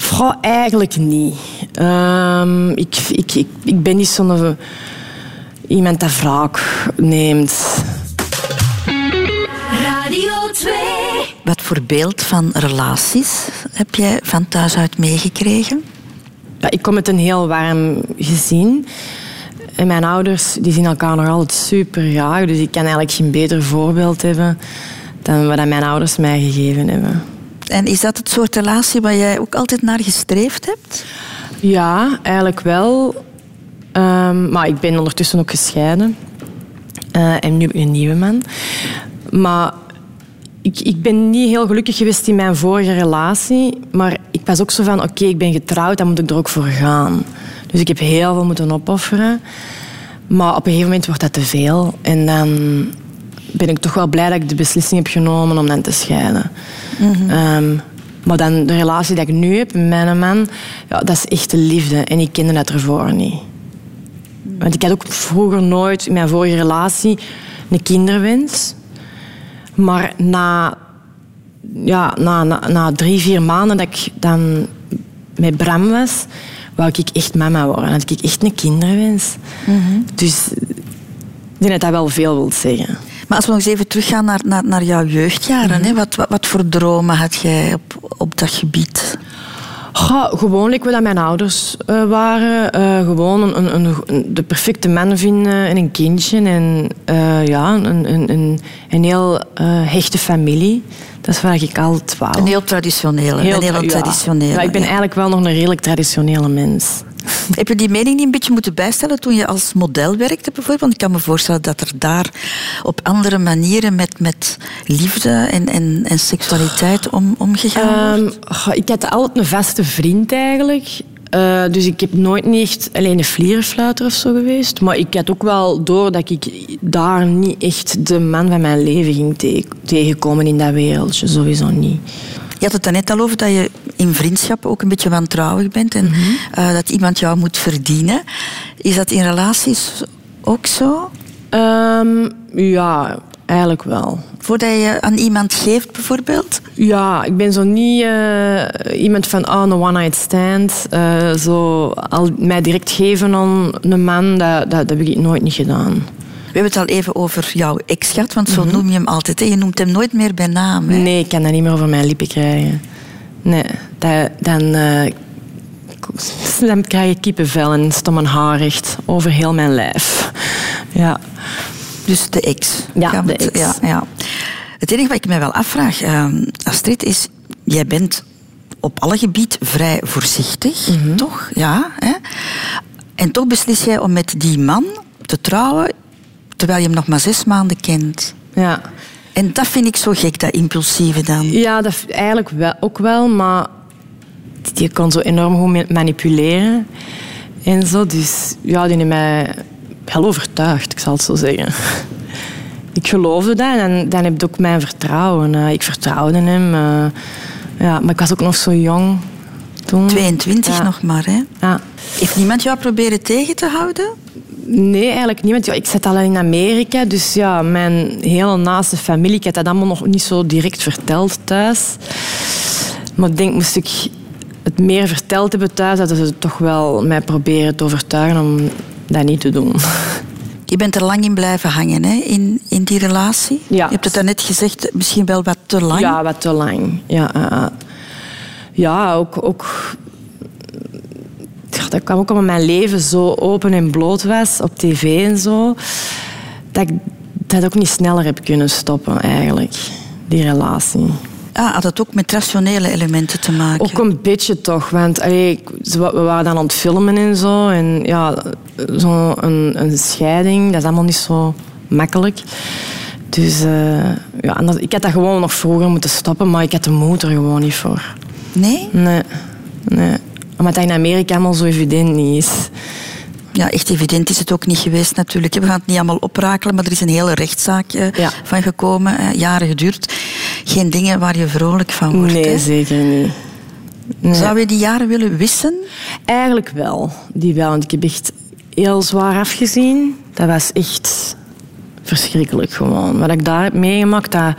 Goh, eigenlijk niet. Ehm, ik, ik, ik, ik ben niet zo'n iemand dat wraak neemt. Radio 2. Wat voor beeld van relaties heb jij van thuis uit meegekregen? Ja, ik kom met een heel warm gezin. En mijn ouders die zien elkaar nog altijd super graag. Dus ik kan eigenlijk geen beter voorbeeld hebben dan wat mijn ouders mij gegeven hebben. En is dat het soort relatie waar jij ook altijd naar gestreefd hebt? Ja, eigenlijk wel. Ehm, maar ik ben ondertussen ook gescheiden. Eh, en nu heb ik een nieuwe man. Maar ik, ik ben niet heel gelukkig geweest in mijn vorige relatie. Maar ik was ook zo van, oké, ik ben getrouwd, dan moet ik er ook voor gaan. Dus ik heb heel veel moeten opofferen. Maar op een gegeven moment wordt dat te veel. En dan ben ik toch wel blij dat ik de beslissing heb genomen om dan te scheiden. Ehm, maar dan de relatie die ik nu heb met mijn man, ja, dat is echt de liefde. En ik kende dat ervoor niet. Want ik had ook vroeger nooit in mijn vorige relatie een kinderwens. Maar na, ja, na, na, na drie, vier maanden dat ik dan met Bram was, wou ik echt mama worden. Had ik echt een kinderwens. Dus ik denk dat dat wel veel wil zeggen. Maar als we nog eens even teruggaan naar, naar, naar jouw jeugdjaren, hè, wat, wat, wat voor dromen had jij op, op dat gebied? Goh, gewoon like wat mijn ouders eh, waren. Eh, gewoon een, een, een- de perfecte man vinden en een kindje. En eh, ja, een, heel hechte familie. Dat waar ik altijd wou. Een heel traditionele. een heel ja. traditionele. Ja, ik ben eigenlijk wel nog een redelijk traditionele mens. Heb je die mening niet een beetje moeten bijstellen toen je als model werkte bijvoorbeeld? Want ik kan me voorstellen dat er daar op andere manieren met, met liefde en, en, en seksualiteit om, omgegaan wordt. Ehm, ik had altijd een vaste vriend eigenlijk. Eh, dus ik heb nooit niet echt alleen een vlierenfluiter of zo geweest. Maar ik had ook wel door dat ik daar niet echt de man van mijn leven ging te- tegenkomen in dat wereldje. Sowieso niet. Je had het daarnet al over dat je in vriendschap ook een beetje wantrouwig bent en eh, dat iemand jou moet verdienen. Is dat in relaties ook zo? Ehm, ja, eigenlijk wel. Voordat je aan iemand geeft bijvoorbeeld? Ja, ik ben zo niet eh, iemand van oh, een one-night stand. Eh, zo al mij direct geven aan een man, dat, dat, dat heb ik nooit niet gedaan. We hebben het al even over jouw ex gehad, want zo noem je hem altijd. Hè? Je noemt hem nooit meer bij naam. Hè? Nee, ik kan dat niet meer over mijn lippen krijgen. Nee, dat, dan, dan krijg ik kippenvel en mijn haar recht over heel mijn lijf. Ja. Dus de ex. Ja, Gaan de ex. Ja, ja. Het enige wat ik mij wel afvraag, ehm, Astrid, is... Jij bent op alle gebied vrij voorzichtig, Mhm. toch? Ja. Hè? En toch beslis jij om met die man te trouwen, terwijl je hem nog maar zes maanden kent. Ja. En dat vind ik zo gek, dat impulsieve dan. Ja, dat eigenlijk wel, ook wel, maar die kon zo enorm goed ma- manipuleren. En zo, dus ja, die heeft mij heel overtuigd, ik zal het zo zeggen. Ik geloofde dat en dan heb ik ook mijn vertrouwen. Eh, ik vertrouwde hem. eh, ja, maar ik was ook nog zo jong toen. 22 Ja. nog maar, hè? Ja. Heeft niemand jou proberen tegen te houden? Nee, eigenlijk ja, ik zat al in Amerika. Dus ja, mijn hele naaste familie, ik had dat allemaal nog niet zo direct verteld thuis. Maar ik denk, moest ik het meer verteld hebben thuis, dat ze toch wel mij proberen te overtuigen om dat niet te doen. Je bent er lang in blijven hangen, hè, in, in die relatie. Ja. Je hebt het daarnet gezegd, misschien wel wat te lang. Ja, wat te lang. Ja, eh. ja ook... ook Ja, dat kwam ook omdat mijn leven zo open en bloot was op tv en zo. Dat ik dat ook niet sneller heb kunnen stoppen, eigenlijk. Die relatie. Ah, had het ook met rationele elementen te maken? Ook een beetje toch, want allee, we waren dan aan het filmen en zo. En ja, zo'n een, een scheiding, dat is allemaal niet zo makkelijk. Dus eh, ja, dat- ik had dat gewoon nog vroeger moeten stoppen, maar ik had de moed er gewoon niet voor. Nee? Nee, nee. Omdat dat in Amerika allemaal zo evident niet is. Ja, echt evident is het ook niet geweest natuurlijk. We gaan het niet allemaal oprakelen, maar er is een hele rechtszaak eh, Ja. van gekomen. eh, jaren geduurd. Geen dingen waar je vrolijk van wordt. Nee, hè? zeker niet. Nee. Zou je die jaren willen wissen? Eigenlijk wel, die wel. Want ik heb echt heel zwaar afgezien. Dat was echt verschrikkelijk gewoon. Wat ik daar heb meegemaakt, dat,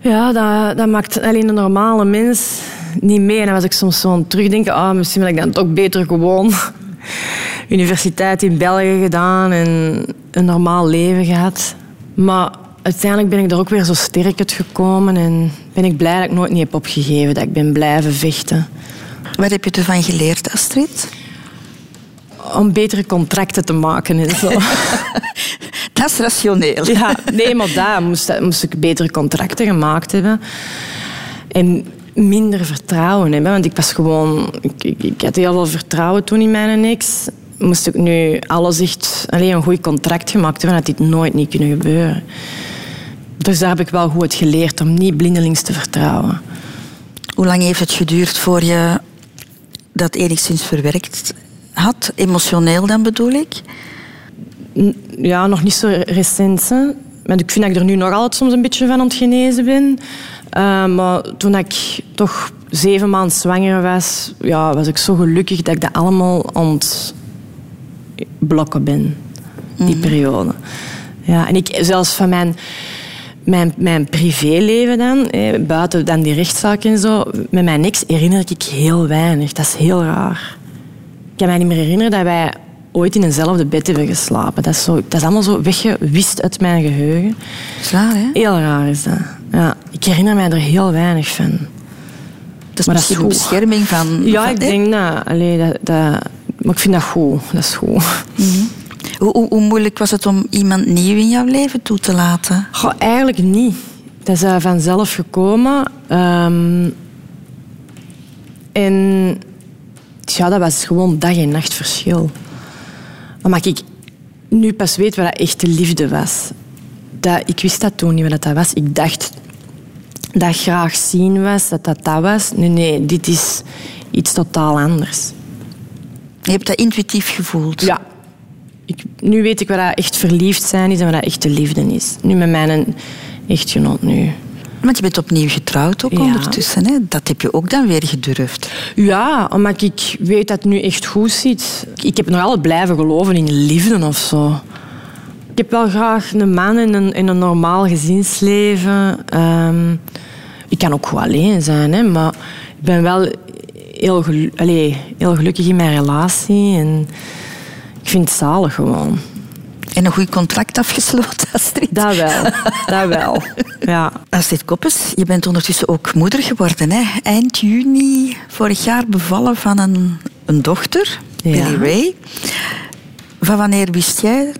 ja, dat, dat maakt alleen een normale mens niet mee. En dan was ik soms zo aan het terugdenken, ah, misschien wil ik dan toch beter gewoon universiteit in België gedaan en een normaal leven gehad. Maar uiteindelijk ben ik er ook weer zo sterk uit gekomen en ben ik blij dat ik nooit niet heb opgegeven, dat ik ben blijven vechten. Wat heb je ervan geleerd, Astrid? Om betere contracten te maken en zo. Dat is rationeel. Ja, nee, maar daar moest, moest ik betere contracten gemaakt hebben. En minder vertrouwen hebben. Want ik was gewoon... Ik, ik, ik had heel veel vertrouwen toen in mijn ex. Moest ik nu alles echt... Alleen een goed contract gemaakt hebben, had dit nooit niet kunnen gebeuren. Dus daar heb ik wel goed geleerd om niet blindelings te vertrouwen. Hoe lang heeft het geduurd voor je dat enigszins verwerkt had? Emotioneel dan bedoel ik? Ja, nog niet zo recent. Hè. Maar ik vind dat ik er nu nog altijd soms een beetje van aan het genezen ben. Uh, maar toen ik toch zeven maanden zwanger was, ja, was ik zo gelukkig dat ik dat allemaal aan het blokken ben. Die Mhm. periode. Ja, en ik, zelfs van mijn, mijn, mijn privéleven dan, eh, buiten dan die rechtszaak en zo, met mijn ex herinner ik heel weinig. Dat is heel raar. Ik kan mij niet meer herinneren dat wij ooit in eenzelfde bed hebben geslapen. Dat is, zo, dat is allemaal zo weggewist uit mijn geheugen. Raar, hè? Heel raar is dat. Ja, ik herinner mij er heel weinig van. Is Maar dat is misschien een goed. bescherming van... Ja, ik denk dat. Allee, dat, dat maar ik vind dat goed. Dat is goed. Hoe, hoe, hoe moeilijk was het om iemand nieuw in jouw leven toe te laten? Goh, eigenlijk niet. Dat is eh, vanzelf gekomen. Ehm, en ja, dat was gewoon dag en nacht verschil. Omdat ik nu pas weet wat dat echte liefde was. Dat, ik wist dat toen niet wat dat was. Ik dacht dat graag zien was, dat dat dat was. Nee, nee, dit is iets totaal anders. Je hebt dat intuïtief gevoeld. Ja. Ik, nu weet ik wat dat echt verliefd zijn is en wat dat echte liefde is. Nu met mijn echtgenoot nu. Want je bent opnieuw getrouwd ook Ja. ondertussen. Hè? Dat heb je ook dan weer gedurfd. Ja, omdat ik weet dat het nu echt goed zit. Ik heb nog altijd blijven geloven in liefde of zo. Ik heb wel graag een man in een, in een normaal gezinsleven. Ehm, ik kan ook goed alleen zijn, hè, maar ik ben wel heel, gelu- allee, heel gelukkig in mijn relatie. En vind het zalig gewoon. En een goed contract afgesloten, Astrid. Dat wel, dat wel. Ja. Astrid Koppes, je bent ondertussen ook moeder geworden. Hè? Eind juni vorig jaar bevallen van een, een dochter, Ja. Billy Ray. Van wanneer wist jij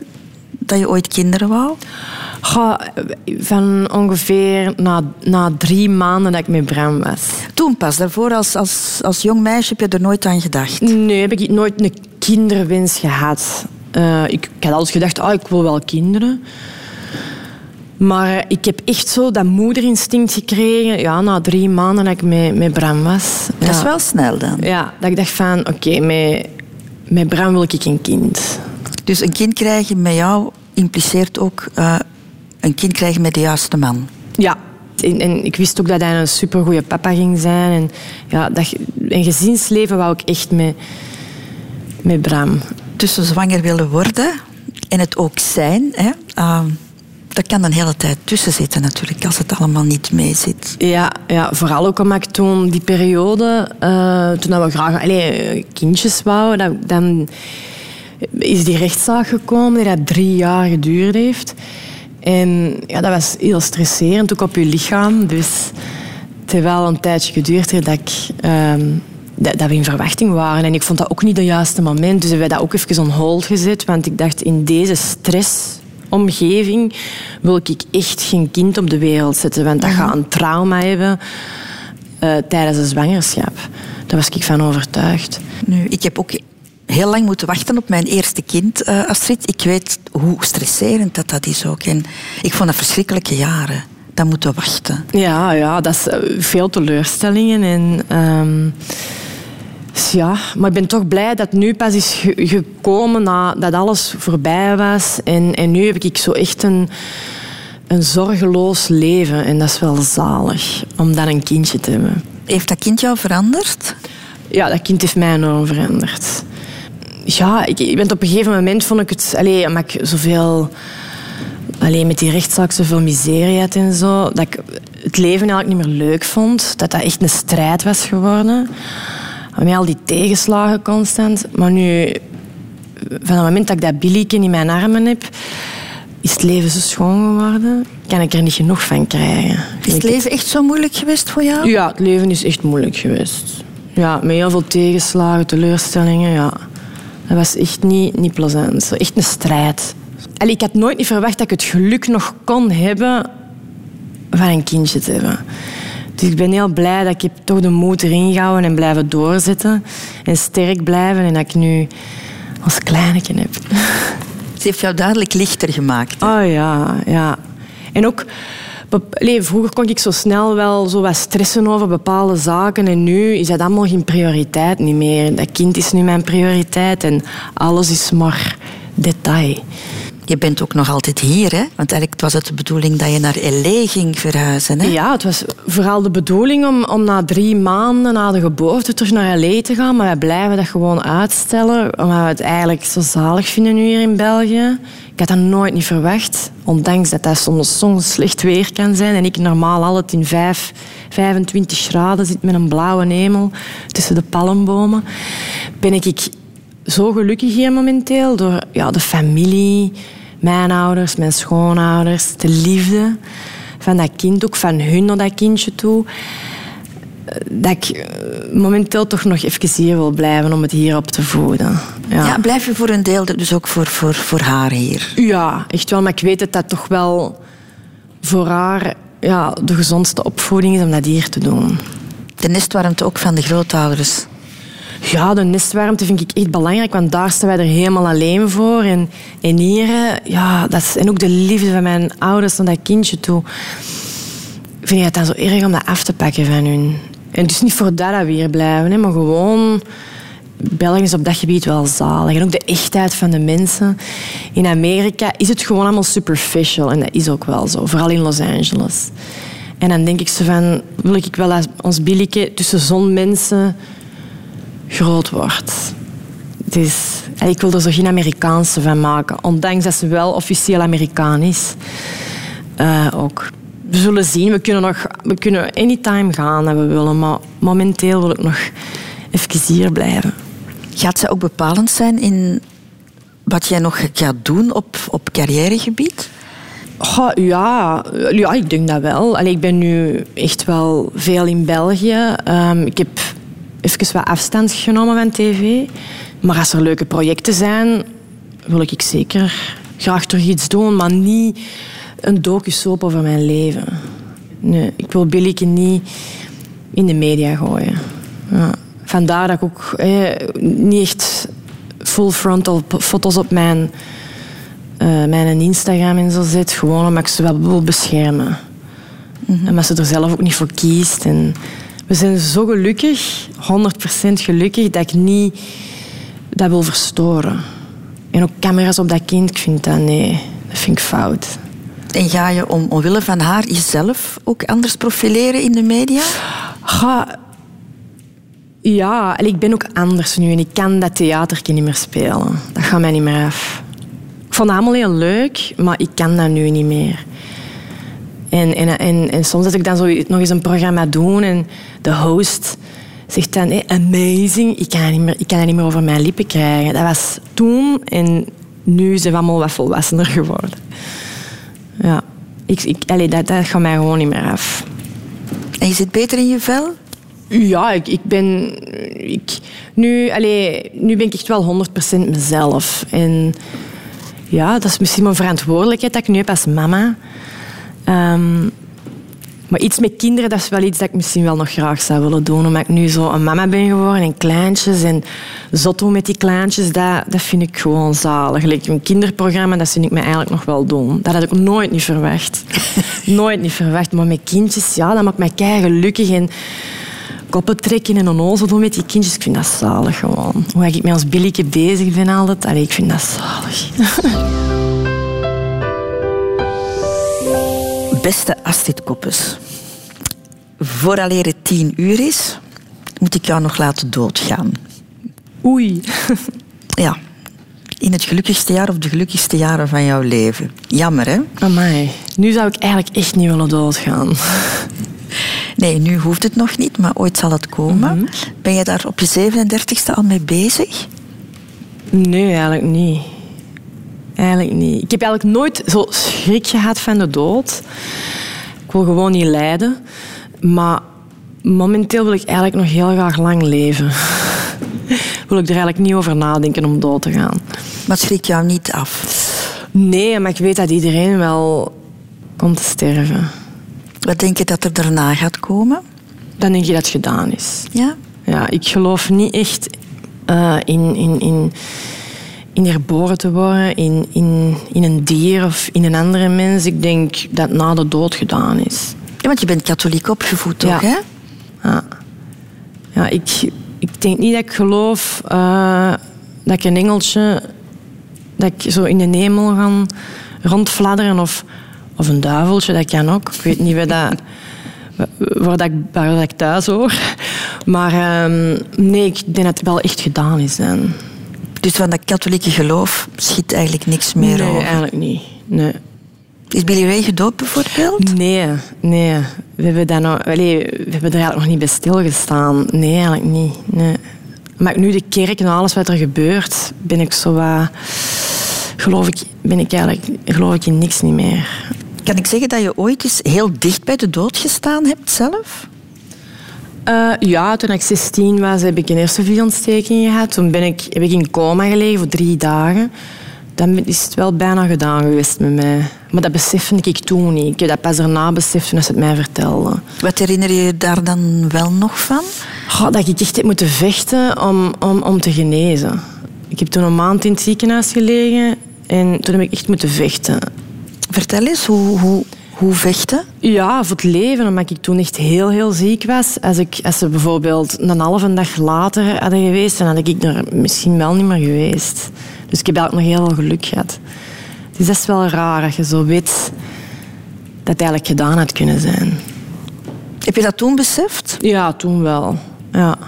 dat je ooit kinderen wou? Goh, van ongeveer na, na drie maanden dat ik met Bram was. Toen pas, daarvoor als, als, als jong meisje heb je er nooit aan gedacht. Nee, heb ik nooit een kinderwens gehad. Eh, ik, ik had altijd gedacht, oh, ik wil wel kinderen. Maar ik heb echt zo dat moederinstinct gekregen ja, na drie maanden dat ik met, met Bram was. Dat is wel snel dan. Ja, dat ik dacht van, oké, met, met Bram wil ik een kind. Dus een kind krijgen met jou impliceert ook eh, een kind krijgen met de juiste man. Ja. En, en ik wist ook dat hij een supergoeie papa ging zijn. En ja, dat, een gezinsleven wou ik echt met, met Bram. Tussen zwanger willen worden en het ook zijn, hè, uh, dat kan een hele tijd tussen zitten natuurlijk, als het allemaal niet mee zit. Ja, ja, vooral ook omdat ik toen die periode, uh, toen we graag allee, kindjes wouden, dat, dan is die rechtszaak gekomen die dat drie jaar geduurd heeft. En ja, dat was heel stresserend, ook op je lichaam. Dus het heeft wel een tijdje geduurd dat, ik, um, dat, dat, we in verwachting waren. En ik vond dat ook niet het juiste moment. Dus hebben wij dat ook even on hold gezet. Want ik dacht, in deze stressomgeving wil ik echt geen kind op de wereld zetten. Want dat gaat een trauma hebben uh, tijdens de zwangerschap. Daar was ik van overtuigd. Nu, ik heb ook heel lang moeten wachten op mijn eerste kind, uh, Astrid. Ik weet hoe stresserend dat, dat is ook. En ik vond dat verschrikkelijke jaren. Dat moeten wachten. Ja, ja, dat is uh, veel teleurstellingen. En, um, ja, maar ik ben toch blij dat het nu pas is ge gekomen nadat alles voorbij was. En, en nu heb ik zo echt een, een zorgeloos leven. En dat is wel zalig, om dan een kindje te hebben. Heeft dat kind jou veranderd? Ja, dat kind heeft mij enorm veranderd ja, ik, ik ben op een gegeven moment vond ik het, allee, omdat ik zoveel, alleen met die rechtszaak zoveel miserie had en zo, dat ik het leven eigenlijk niet meer leuk vond, dat dat echt een strijd was geworden, met al die tegenslagen constant. Maar nu van het moment dat ik dat Billyke in mijn armen heb, is het leven zo schoon geworden. Kan ik er niet genoeg van krijgen. Is het leven echt zo moeilijk geweest voor jou? Ja, het leven is echt moeilijk geweest. Ja, met heel veel tegenslagen, teleurstellingen. Ja. Dat was echt niet, niet plezant. Zo Echt een strijd. Allee, ik had nooit niet verwacht dat ik het geluk nog kon hebben van een kindje te hebben. Dus ik ben heel blij dat ik toch de moed erin gehouden en blijven doorzetten. En sterk blijven. En dat ik nu als kleinetje heb. Ze heeft jou duidelijk lichter gemaakt. Oh ja, ja. En ook... allee, vroeger kon ik zo snel wel zo wat stressen over bepaalde zaken. En nu is dat allemaal geen prioriteit niet meer. Dat kind is nu mijn prioriteit. En alles is maar detail. Je bent ook nog altijd hier, hè? Want eigenlijk was het de bedoeling dat je naar L.A. ging verhuizen, hè? Ja, het was vooral de bedoeling om, om na drie maanden na de geboorte terug naar L.A. te gaan. Maar wij blijven dat gewoon uitstellen, omdat we het eigenlijk zo zalig vinden nu hier in België. Ik had dat nooit niet verwacht, ondanks dat dat soms, soms slecht weer kan zijn. En ik normaal altijd in 5, 25 graden zit met een blauwe hemel tussen de palmbomen. Ben ik zo gelukkig hier momenteel door ja, de familie, mijn ouders, mijn schoonouders, de liefde van dat kind, ook van hun naar dat kindje toe. Eh, Dat ik eh, momenteel toch nog even hier wil blijven om het hier op te voeden. Ja. Ja, blijf je voor een deel dus ook voor, voor, voor haar hier? Ja, echt wel. Maar ik weet dat dat toch wel voor haar ja, de gezondste opvoeding is om dat hier te doen. De nestwarmte ook van de grootouders. Ja, de nestwarmte vind ik echt belangrijk, want daar staan wij er helemaal alleen voor. En, en hier, ja, dat is, en ook de liefde van mijn ouders naar dat kindje toe. Vind ik het dan zo erg om dat af te pakken van hun. En dus niet voor dat we hier blijven, maar gewoon... België is op dat gebied wel zalig. En ook de echtheid van de mensen. In Amerika is het gewoon allemaal superficial. En dat is ook wel zo. Vooral in Los Angeles. En dan denk ik zo van... Wil ik wel als ons Billyke tussen zo'n mensen groot wordt. Dus, en ik wil er zo geen Amerikaanse van maken. Ondanks dat ze wel officieel Amerikaan is. Eh, ook. We zullen zien. We kunnen, nog, we kunnen anytime gaan dat we willen. Maar momenteel wil ik nog even hier blijven. Gaat ze ook bepalend zijn in wat jij nog gaat doen op, op carrièregebied? Ja, ja, ik denk dat wel. Allee, ik ben nu echt wel veel in België. Ehm, ik heb even wat afstand genomen van tv. Maar als er leuke projecten zijn, wil ik zeker graag terug iets doen. Maar niet een docu-soap over mijn leven. Nee, ik wil Billyke niet in de media gooien. Ja. Vandaar dat ik ook eh, niet echt full frontal foto's op mijn, eh, mijn Instagram en zo zet. Gewoon omdat ik ze wel wil beschermen. En omdat ze er zelf ook niet voor kiest. En we zijn zo gelukkig, 100% gelukkig, dat ik niet dat wil verstoren. En ook camera's op dat kind, ik vind dat nee, dat vind ik fout. En ga je om, omwille van haar jezelf ook anders profileren in de media? Ga, ja, en ik ben ook anders nu en ik kan dat theatertje niet meer spelen. Dat gaat mij niet meer af. Ik vond het allemaal heel leuk, maar ik kan dat nu niet meer. En, en, en, en soms dat ik dan zo nog eens een programma doen en de host zegt dan hey, amazing. Ik kan, niet meer, ik kan dat niet meer over mijn lippen krijgen. Dat was toen en nu zijn we allemaal wat volwassener geworden. Ja, ik, ik, allee, dat, dat gaat mij gewoon niet meer af. En je zit beter in je vel? Ja, ik, ik ben... Ik, nu, allee, nu ben ik echt wel 100% mezelf. En ja, dat is misschien mijn verantwoordelijkheid dat ik nu heb als mama. Ehm, maar iets met kinderen, dat is wel iets dat ik misschien wel nog graag zou willen doen. Omdat ik nu zo een mama ben geworden en kleintjes. En zot doen met die kleintjes, dat, dat vind ik gewoon zalig. Like een kinderprogramma, dat vind ik me eigenlijk nog wel doen. Dat had ik nooit niet verwacht. nooit niet verwacht. Maar met kindjes, ja, dat maakt mij kei gelukkig. En koppen trekken en onnozel doen met die kindjes, ik vind dat zalig gewoon. Hoe ik met ons Billyke bezig ben altijd, allee, ik vind dat zalig. Beste Astrid Koppes, vooraleer het tien uur is, moet ik jou nog laten doodgaan. Oei. Ja, in het gelukkigste jaar of de gelukkigste jaren van jouw leven. Jammer, hè? Amai, nu zou ik eigenlijk echt niet willen doodgaan. Nee, nu hoeft het nog niet, maar ooit zal het komen. Ben je daar op je 37ste al mee bezig? Nee, eigenlijk niet. Eigenlijk niet. Ik heb eigenlijk nooit zo schrik gehad van de dood. Ik wil gewoon niet lijden. Maar momenteel wil ik eigenlijk nog heel graag lang leven. wil ik er eigenlijk niet over nadenken om dood te gaan. Maar het schrik jou niet af. Nee, maar ik weet dat iedereen wel komt te sterven. Wat denk je dat er daarna gaat komen? Dan denk je dat het gedaan is. Ja? Ja, ik geloof niet echt eh, in, in, in, in herboren te worden, in, in, in een dier of in een andere mens. Ik denk dat na de dood gedaan is. Ja, want je bent katholiek opgevoed, toch? Ja. Hè? Ja, ja ik, ik denk niet dat ik geloof eh, dat ik een engeltje... dat ik zo in de hemel ga rondfladderen of, of een duiveltje, dat kan ook. Ik weet niet waar, dat, waar, dat ik, waar dat ik thuis hoor. Maar ehm, nee, ik denk dat het wel echt gedaan is. En... Dus van dat katholieke geloof schiet eigenlijk niks meer nee, over. eigenlijk niet. Nee. Is Billy Ray gedoopt bijvoorbeeld? Nee, nee. We hebben, allee, we hebben er eigenlijk nog niet bij stilgestaan. Nee, eigenlijk niet. Nee. Maar nu de kerk en alles wat er gebeurt, ben ik zo wat... Geloof ik, ben ik eigenlijk, geloof ik in niks niet meer. Kan ik zeggen dat je ooit eens heel dicht bij de dood gestaan hebt zelf? Uh, ja, toen ik 16 was, heb ik een hersenvliesontsteking gehad. Toen ben ik, heb ik in coma gelegen voor drie dagen. Dan is het wel bijna gedaan geweest met mij. Maar dat besefte ik toen niet. Ik heb dat pas daarna beseft toen ze het mij vertelden. Wat herinner je je daar dan wel nog van? Oh, dat ik echt heb moeten vechten om, om, om te genezen. Ik heb toen een maand in het ziekenhuis gelegen en toen heb ik echt moeten vechten. Vertel eens, hoe, hoe, hoe vechten? Ja, voor het leven, omdat ik toen echt heel, heel ziek was. Als, ik, als ze bijvoorbeeld een halve dag later hadden geweest, dan had ik er misschien wel niet meer geweest. Dus ik heb eigenlijk nog heel veel geluk gehad. Het is best wel raar dat je zo weet dat het eigenlijk gedaan had kunnen zijn. Heb je dat toen beseft? Ja, toen wel. Ja.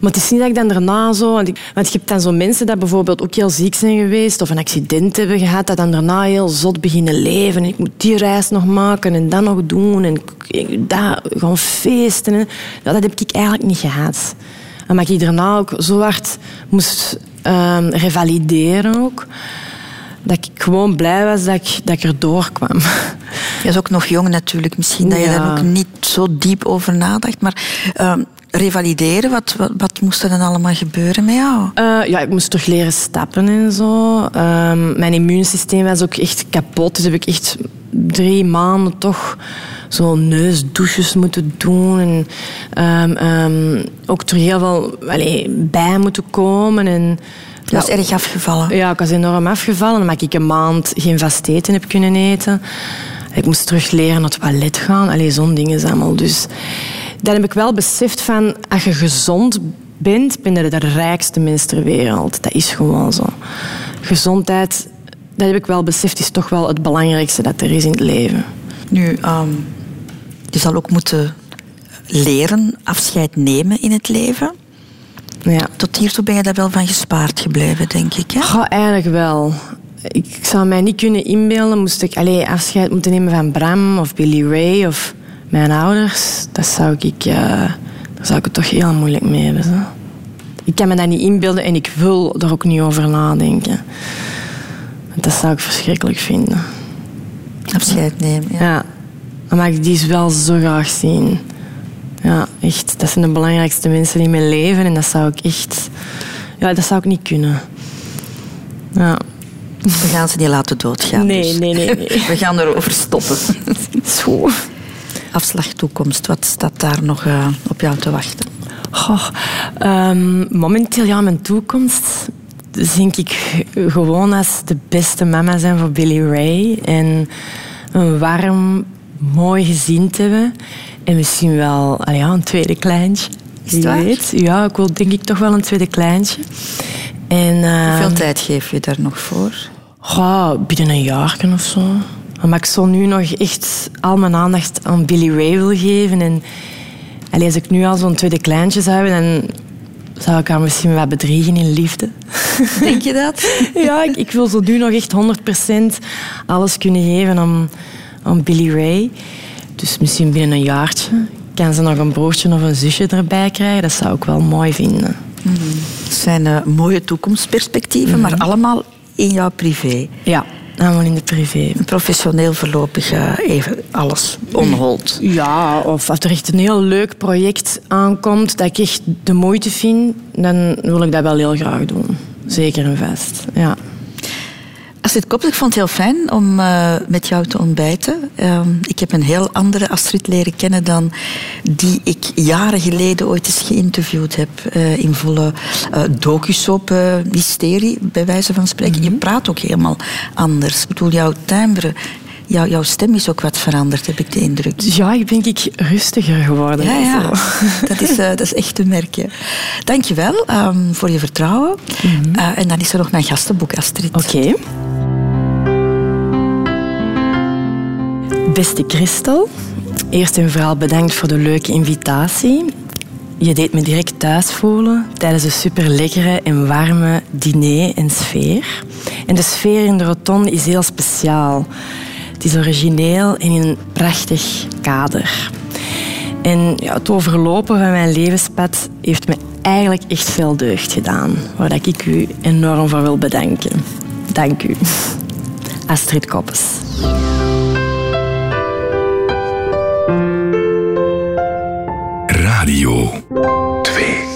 Maar het is niet dat ik dan daarna zo... Want, ik, want je hebt dan zo mensen die bijvoorbeeld ook heel ziek zijn geweest of een accident hebben gehad, dat dan daarna heel zot beginnen leven. En ik moet die reis nog maken en dat nog doen en dat, gewoon feesten. En, dat heb ik eigenlijk niet gehad. En maar ik daarna ook zo hard moest um, revalideren ook, dat ik gewoon blij was dat ik, dat ik er doorkwam. Je is ook nog jong natuurlijk. Misschien dat je Ja. daar ook niet zo diep over nadacht. Maar ehm, revalideren, wat, wat, wat moest er dan allemaal gebeuren met jou? Eh, ja, ik moest terug leren stappen en zo. Ehm, mijn immuunsysteem was ook echt kapot. Dus heb ik echt drie maanden toch zo neusdouches moeten doen. En ehm, ehm, ook terug heel veel allee, bij moeten komen. En, Dat is erg afgevallen. ja, ik was enorm afgevallen. Omdat ik een maand geen vast eten heb kunnen eten. Ik moest terug leren naar het toilet gaan. Allee, zo'n dingen allemaal. Dus dan heb ik wel beseft van... Als je gezond bent, ben je de rijkste mens ter wereld. Dat is gewoon zo. Gezondheid, dat heb ik wel beseft, is toch wel het belangrijkste dat er is in het leven. Nu, ehm, je zal ook moeten leren afscheid nemen in het leven. Ja. Tot hiertoe ben je daar wel van gespaard gebleven, denk ik. Hè? Goh, eigenlijk wel. Ik, zou mij niet kunnen inbeelden, moest ik allee, afscheid moeten nemen van Bram of Billy Ray of mijn ouders. Dat zou ik, eh, daar zou ik het toch heel moeilijk mee hebben. Zo. Ik kan me dat niet inbeelden en ik wil er ook niet over nadenken. Want dat zou ik verschrikkelijk vinden. Afscheid nemen. Ja. Ja. Mag ik die is wel zo graag zien. Ja, echt. Dat zijn de belangrijkste mensen in mijn leven en dat zou ik echt... Ja, dat zou ik niet kunnen. Ja. We gaan ze niet laten doodgaan. Nee, dus. nee, nee, nee. We gaan erover stoppen. Zo. Afslag toekomst, wat staat daar nog eh, op jou te wachten? Ehm, momenteel, ja, mijn toekomst denk ik gewoon als de beste mama zijn voor Billy Ray. En een warm, mooi gezin te hebben. En misschien wel ja, een tweede kleintje. Is het Wie waar? weet. Ja, ik wil denk ik toch wel een tweede kleintje. En, ehm, Hoeveel tijd geef je daar nog voor? Goh, binnen een jaar of zo. Maar ik zou nu nog echt al mijn aandacht aan Billy Ray wil geven. En allee, als ik nu al zo'n tweede kleintje zou hebben, dan zou ik haar misschien wat bedriegen in liefde. Denk je dat? ja, ik, ik wil zo nu nog echt 100% alles kunnen geven aan, aan Billy Ray. Dus misschien binnen een jaartje kan ze nog een broertje of een zusje erbij krijgen. Dat zou ik wel mooi vinden. Het zijn eh, mooie toekomstperspectieven, maar allemaal in jouw privé. Ja, allemaal in de privé. Professioneel voorlopig eh, even alles onhold. Ja, of als er echt een heel leuk project aankomt dat ik echt de moeite vind, dan wil ik dat wel heel graag doen. Zeker en vast, ja. Astrid Koppel, ik vond het heel fijn om eh, met jou te ontbijten. Ehm, ik heb een heel andere Astrid leren kennen dan die ik jaren geleden ooit eens geïnterviewd heb eh, in volle uh, docusoap mysterie, bij wijze van spreken. Je praat ook helemaal anders. Ik bedoel, jouw timbre Jouw, jouw stem is ook wat veranderd, heb ik de indruk. Ja, ik denk ik rustiger geworden. Ja, ja. Dat, is, uh, dat is echt te merken. Dank je wel um, voor je vertrouwen. Mm -hmm. uh, en dan is er nog mijn gastenboek, Astrid. Oké. Okay. Beste Christel, eerst en vooral bedankt voor de leuke invitatie. Je deed me direct thuis voelen tijdens een super lekkere en warme diner en sfeer. En de sfeer in de rotonde is heel speciaal. Het is origineel en in een prachtig kader. En ja, het overlopen van mijn levenspad heeft me eigenlijk echt veel deugd gedaan, waar ik u enorm voor wil bedanken. Dank u. Astrid Koppes. Radio 2